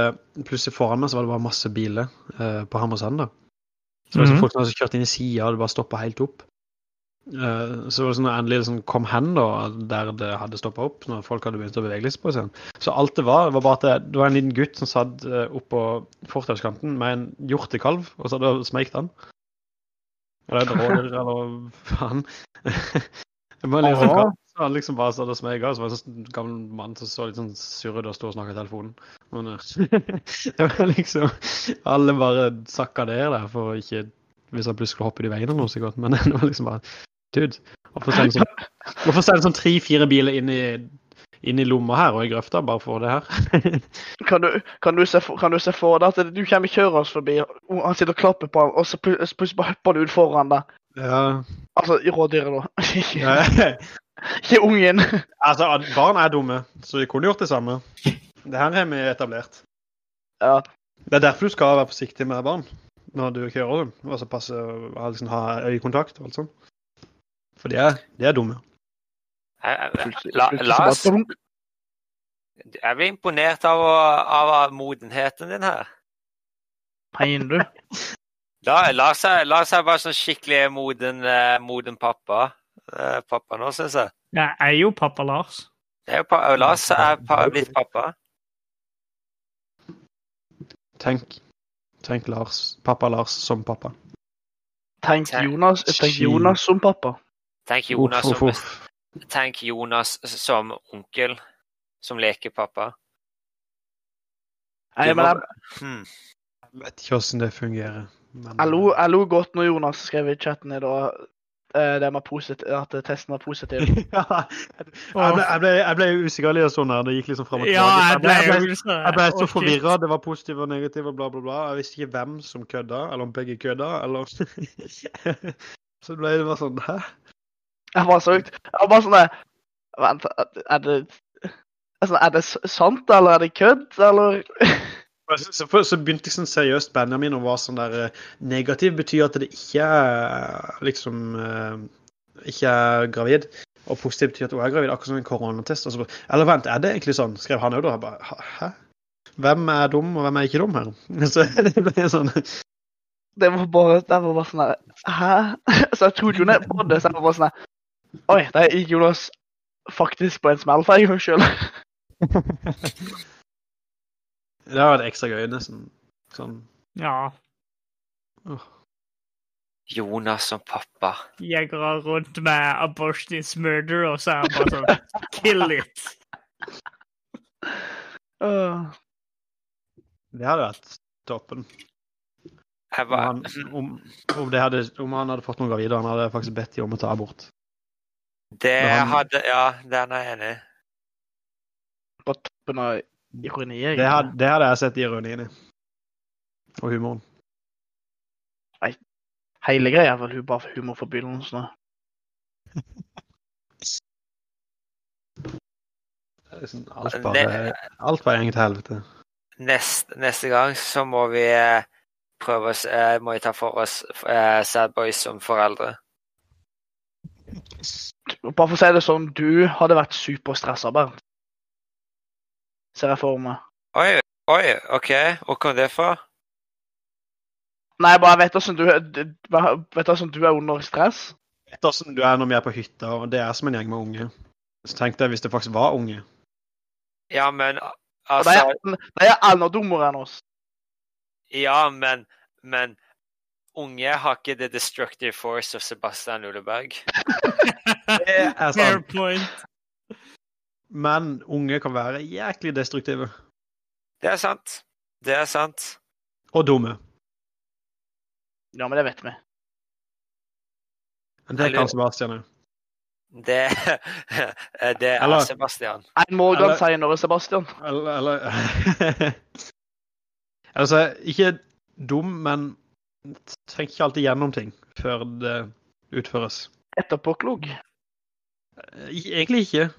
plutselig foran meg så var det bare masse biler eh, på Hammersand. da. Så var det Mhm. så folk som hadde kjørt inn i sida, og det bare stoppa helt opp. Uh, så var det sånn når jeg endelig liksom kom hen da, der det hadde stoppa opp, når folk hadde begynt å bevege seg på scenen. Så alt det var, var bare at det, det var en liten gutt som satt uh, oppå fortauskanten med en hjortekalv, og så hadde han smekt den. Eller rådyr, eller [LAUGHS] faen. Litt sånn Åh. så han liksom bare satt og meg og så var det en sånn gammel mann som så litt sånn sur ut og sto og snakka i telefonen. Men eh, [LAUGHS] det var liksom Alle bare sakka ned der for ikke Hvis han plutselig skulle hoppe i veien eller noe så godt. Men [LAUGHS] det var liksom bare Dude, hvorfor sender sånn, hvorfor sender sånn tre-fire biler inn i, inn i lomma her og i grøfta bare for det her? [LAUGHS] Kan du, kan, du se kan du se for deg at du kommer kjørende forbi, og han sitter og klapper på ham, og så plutselig bare hopper du ut foran deg? ja. Altså i rådyret, da. [LAUGHS] Ikke, ungen. [LAUGHS] Altså, barn er dumme, så de kunne gjort det samme. Det her har vi etablert. Ja. Det er derfor du skal være forsiktig med barn når du kjører dem. Altså passe ha, liksom, ha øyekontakt og alt sånt. For de er, de er dumme. Plutselig- la, la oss, jeg blir imponert av, av modenheten din her. Mener du? [LAUGHS] La, Lars, er, Lars er bare sånn skikkelig moden, eh, moden pappa. Eh, pappa nå, syns jeg. Jeg er jo pappa Lars. Det er jo pa Lars er pa blitt pappa. Tenk. Tenk Lars. Pappa Lars som pappa. Tenk Jonas, tenk Jonas som pappa. Tenk Jonas, Uff, uff, som, uff. Tenk Jonas som onkel, som lekepappa. Nei, men jeg, Hmm. Jeg vet ikke hvordan det fungerer. Men, jeg, lo, jeg lo godt når Jonas skrev i chatten i dag eh, at testen var positiv. [LAUGHS] ja, jeg, ble, jeg, ble, jeg ble usikker litt sånn her. Det gikk liksom fram og tilbake. jeg ble så forvirra. Det var positiv og negativ og bla, bla, bla. Jeg visste ikke hvem som kødda, eller om begge kødda, eller [LAUGHS] Så det ble det bare sånn Hæ? Jeg var så ut. Jeg var bare sånn Vent, er det altså, Er det sant, eller er det kødd, eller [LAUGHS] Så, så, så begynte liksom seriøst Benjamin og var sånn der eh, Negativ betyr at det ikke er liksom eh, Ikke er gravid. Og positiv betyr at hun er gravid, akkurat som en koronatest. Og så, eller vent, er det egentlig sånn? Skrev han òg da. Bare, Hæ? Hvem er dum, og hvem er ikke dum her? [LAUGHS] Så det ble sånn Det var bare, det var bare sånn der Hæ? [LAUGHS] Så jeg trodde jo på det, så jeg var bare sånn Oi, der gikk Jonas faktisk på en smell for en gangs skyld. [LAUGHS] Det har vært ekstra gøy, nesten. Sånn. Ja. Jonas som pappa. Jegere rundt med 'abortion is murder', og så er han bare sånn 'kill it'. Uh. Det hadde vært toppen. Var... Om var, han, om, om, det hadde, om han hadde fått noen gravide, han hadde faktisk bedt de om å ta abort. Det han- hadde Ja, den er jeg enig i. på toppen av ironi, Det egentlig. hadde, det hadde jeg sett ironien i. Og humoren. Nei, Hele greia er vel bare humor for begynnelsen. liksom alt bare, alt bare går til helvete. Neste, neste gang så må vi eh, prøve oss eh, Må vi ta for oss eh, Sad Boys som foreldre. Bare for å si det sånn, du hadde vært superstressa, Bernt. Ser jeg for meg. Oi, oi, OK. Hvor kom det fra? Nei, bare vet åssen du, du- vet du, du er under stress. Vet åssen du er når vi er på hytta, og det er som en gjeng med unge. Så tenkte jeg hvis det faktisk var unge. Ja, men altså de er, de er enda dummere enn oss. Ja, men Men unge har ikke the destructive force of Sebastian Luleberg. [LAUGHS] Det er Fair sant. point. Men unge kan være jæklig destruktive. Det er sant. Det er sant. Og dumme. Ja, men det vet vi. Men det kan Sebastian òg. Det, [LAUGHS] det er Eller- Sebastian. En Morgan seinere, Sebastian. Eller, eller [LAUGHS] Altså, ikke dum, men tenker ikke alltid gjennom ting før det utføres. Etterpåklok. Eh, Egentlig ikke.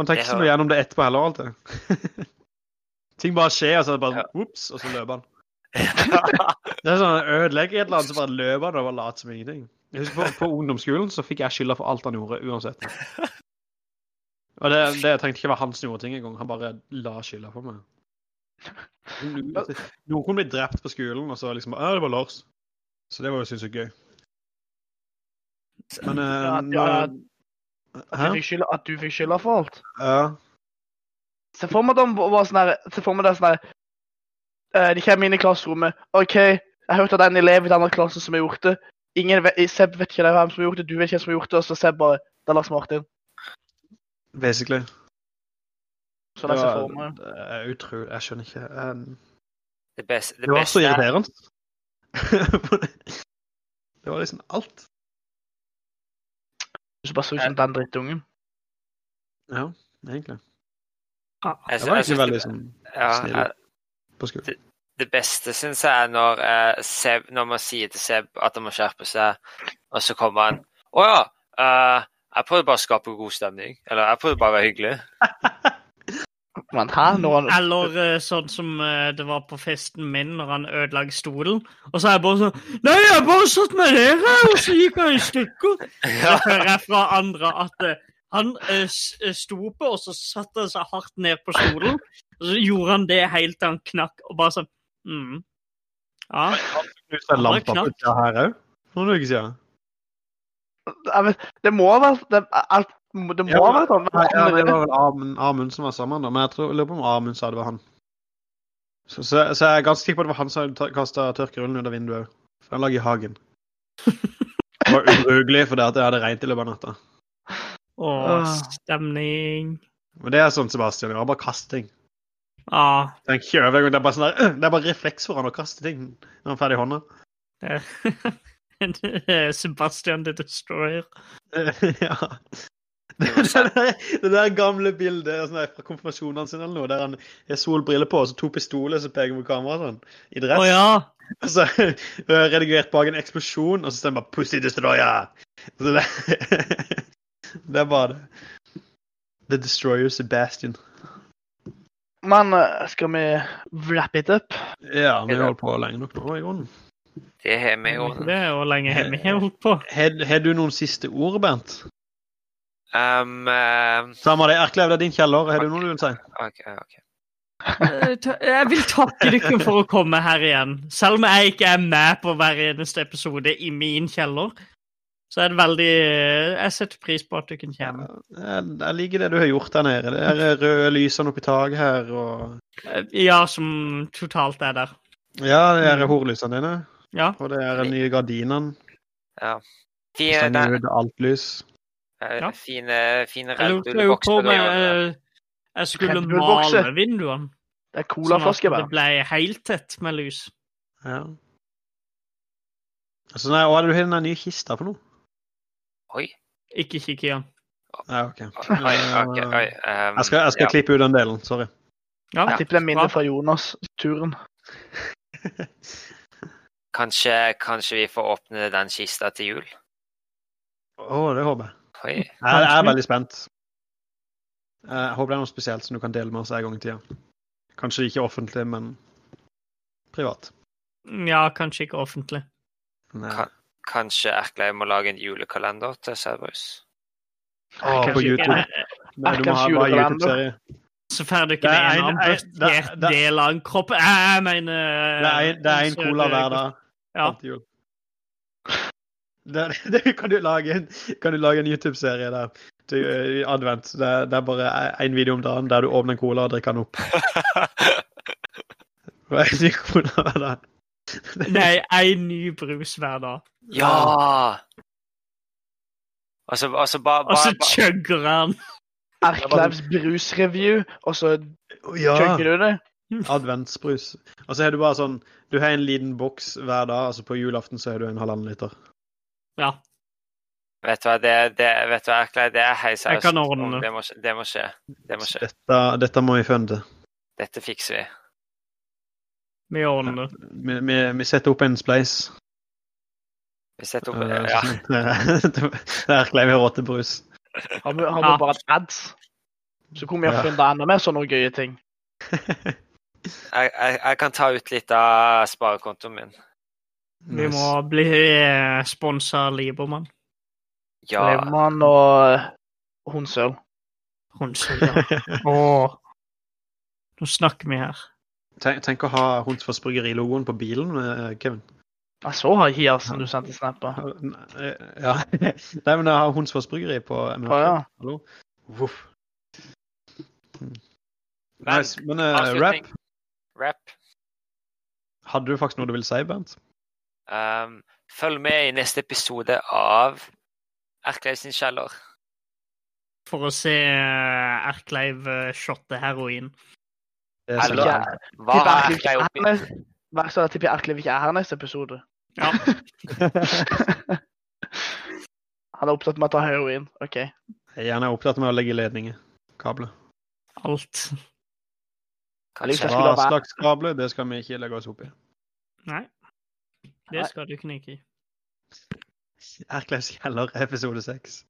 Man tenker ikke noe gjennom det etterpå heller, alltid. [LAUGHS] ting bare skjer, og så er det bare ops, og så løper han. [LAUGHS] Det er sånn, Ødelegger et eller annet, så bare løper han og bare later som ingenting. Jeg husker på, på ungdomsskolen så fikk jeg skylda for alt han gjorde, uansett. Og det, det trengte ikke være han som gjorde ting engang. Han bare la skylda på meg. Noen blir drept på skolen, og så liksom Ja, det var Lars. Så det var jo sinnssykt gøy. Men eh, Ja, når- ja, At Hæ? du fikk skylda, at du fikk skylda for alt. Ja. Se for meg at de var sånn her Se for meg det sånn her eh, De kommer inn i klasserommet. OK, jeg hørte at det er en elev i denne klassen som har gjort det. Ingen vet, Seb vet ikke hvem som har gjort det, du vet ikke hvem som har gjort det, og så Seb bare Det er Lars Martin. Basically. Så Det det ser var, for meg. det er utrolig Jeg skjønner ikke. Um... Det best, det Det var så beste så irriterende. [LAUGHS] det var liksom alt. Du bare så ut som den drittungen. Ja, egentlig. jeg, Jeg var ikke veldig det, sånn ja, snill på skolen. det beste syns jeg er når, eh, Seb, når man sier til Seb at han må skjerpe seg, og så kommer han Å ja, Uh, jeg prøvde bare å skape god stemning. Eller jeg prøvde bare å være hyggelig. [LAUGHS] Men han Eller uh, sånn som uh, det var på festen min når han ødela stolen. Og så er jeg bare sånn Nei, jeg bare satt meg ned her, og så gikk han i stykker. [LAUGHS] Så hører jeg fra andre at uh, han sto på, og så satte han seg hardt ned på stolen. Og så gjorde han det helt til han knakk, og bare sånn mm. Ja. han en lampe på utsida her òg, for noen uker siden. Det må ha vært Det, alt, det må Ja, ha vært han. Nei, ja, det var vel Amund, Amund som var sammen, da. Men jeg tror, jeg lurer på om Amund sa det var han. Så, så, så jeg er ganske sikker på at det var han som kasta tørkerullen ut av vinduet òg. For han lå i hagen. [LAUGHS] Det var ubrukelig fordi at det hadde regnet i løpet av natta. Å, Ah. stemning. Men det er sånn Sebastian gjør. Bare kaster ting. Ja. Tenk ikke. Det er bare sånn der, øh, det er bare refleks for han å kaste ting når han er ferdig i hånda. [LAUGHS] det er Sebastian the Destroyer. [LAUGHS] ja. Det, der, det der gamle bildet sånn der, fra konfirmasjonene sine eller noe, der han har solbriller på og så to pistoler som peker på kameraet sånn, i dress. Oh, ja. Og så øh, [LAUGHS] redigert bak en eksplosjon, og så stemmer bare 'Pussy Destroyer'. Så det, [LAUGHS] det er bare det. The Destroyer Sebastian. Men eh, skal vi wrap it up? Ja, vi har holdt på lenge nok nå, i grunnen. Det har vi jo. Det er jo lenge har vi holdt på? Har har du noen siste ord, Bernt? Um, uh, Samme det. Erklev, det er din kjeller. Har du noe du vil si? OK. ok. Eh, Jeg vil takke dere for å komme her igjen. Selv om jeg ikke er med på hver eneste episode i min kjeller, så er det veldig eh, Jeg setter pris på at du kan Jeg, jeg liker det du har gjort der nede. Det er røde lysene oppi taket her, og Eh, Ja, som totalt er der. Ja, det er horlysene dine. Ja. Og det er de nye gardinene. Ja. De, Stenger ut alt lys. Eh, Ja. fine, fine Jeg Red lurte jo på Bull-bokser om du gjør. jeg, jeg skulle male vinduene. Det er Sånn at det ble helt tett med lys. Ja. Altså, nei, og er du har en ny kiste kista for noe? Oi. Ikke kikk i den. Ja, OK. Oi, ok, oi. um, Jeg skal, jeg skal ja. klippe ut den delen. Sorry. Ja, Jeg tipper det er minnet fra Jonas-turen. Kanskje, kanskje vi får åpne den kista til jul? Å, det håper jeg. Oi. Jeg, jeg er veldig spent. Jeg håper det er noe spesielt som du kan dele med oss en gang i tida. Kanskje ikke offentlig, men privat. Ja, kanskje ikke offentlig. Kan- Kanskje Erklev må lage en julekalender til Cerberus? Å, på YouTube. ikke. Nei, du må ha bare. YouTube-serie. Så får du ikke Det er en amputert del av en kropp Jeg mener Det er en, det er en cola hver dag. Ja. Det, [LAUGHS] det kan du lage en, kan du lage en YouTube-serie der til, eh, i advent. Det, er- det er bare én video om dagen der du åpner en cola og drikker den opp. [LAUGHS] Hva [LAUGHS] en ny cola hver dag. Nei, én ny brus hver dag. ja! Og så og så bare Og så chugger han. Erklevs brusreview, og så Ja, chugger du det. adventsbrus. Og så har du bare sånn Du har en liten boks hver dag, altså på julaften så har du en halvannen liter. Ja. Vet du hva, det, det, vet du hva, Erklev, det er hei seriøst. det. Det må, skje- det må skje. Dette, dette må vi funde. Dette fikser vi. Vi ordner det. Vi, vi, vi setter opp en spleis. Vi setter opp uh, Ja. [LAUGHS] Kler vi råd til brus. Har vi, har vi Ja. bare ads? Så kommer vi Ja. å finne enda mer sånne gøye ting. [LAUGHS] Jeg, jeg, jeg kan ta ut litt av sparekontoen min. Vi må bli eh, sponsa av Libermann. Ja. Levermann og Hundsøl. Hundsøl, ja. [LAUGHS] Åh. Nå snakker vi her. Tenk, tenk å ha Hunsfors Bryggeri-logoen på bilen, eh, Kevin. Jeg så har Hiasen du sendte snap av. Ja. [LAUGHS] Nei, men jeg har Hunsfors Bryggeri på MRK. Ah, ja. Hallo? Voff. Men, Nice. Men uh, rap. Rap. hadde du faktisk noe du ville si, Bernt? Um, følg med i neste episode av Erkleiv sin kjeller. For å se eh, Erkleiv eh, shotte heroin. Er Eller-. Hva har Erkleiv er oppi? Vær er at tipper Erkleiv ikke er her neste episode. Ja. [LAUGHS] Han er opptatt med å ta heroin. OK. Jeg er opptatt med å legge ledninger. Kabler. Alt. Hva slags kabler, det skal vi ikke legge oss opp i. Nei. Det skal du knike i. Erklevs kjeller, episode seks.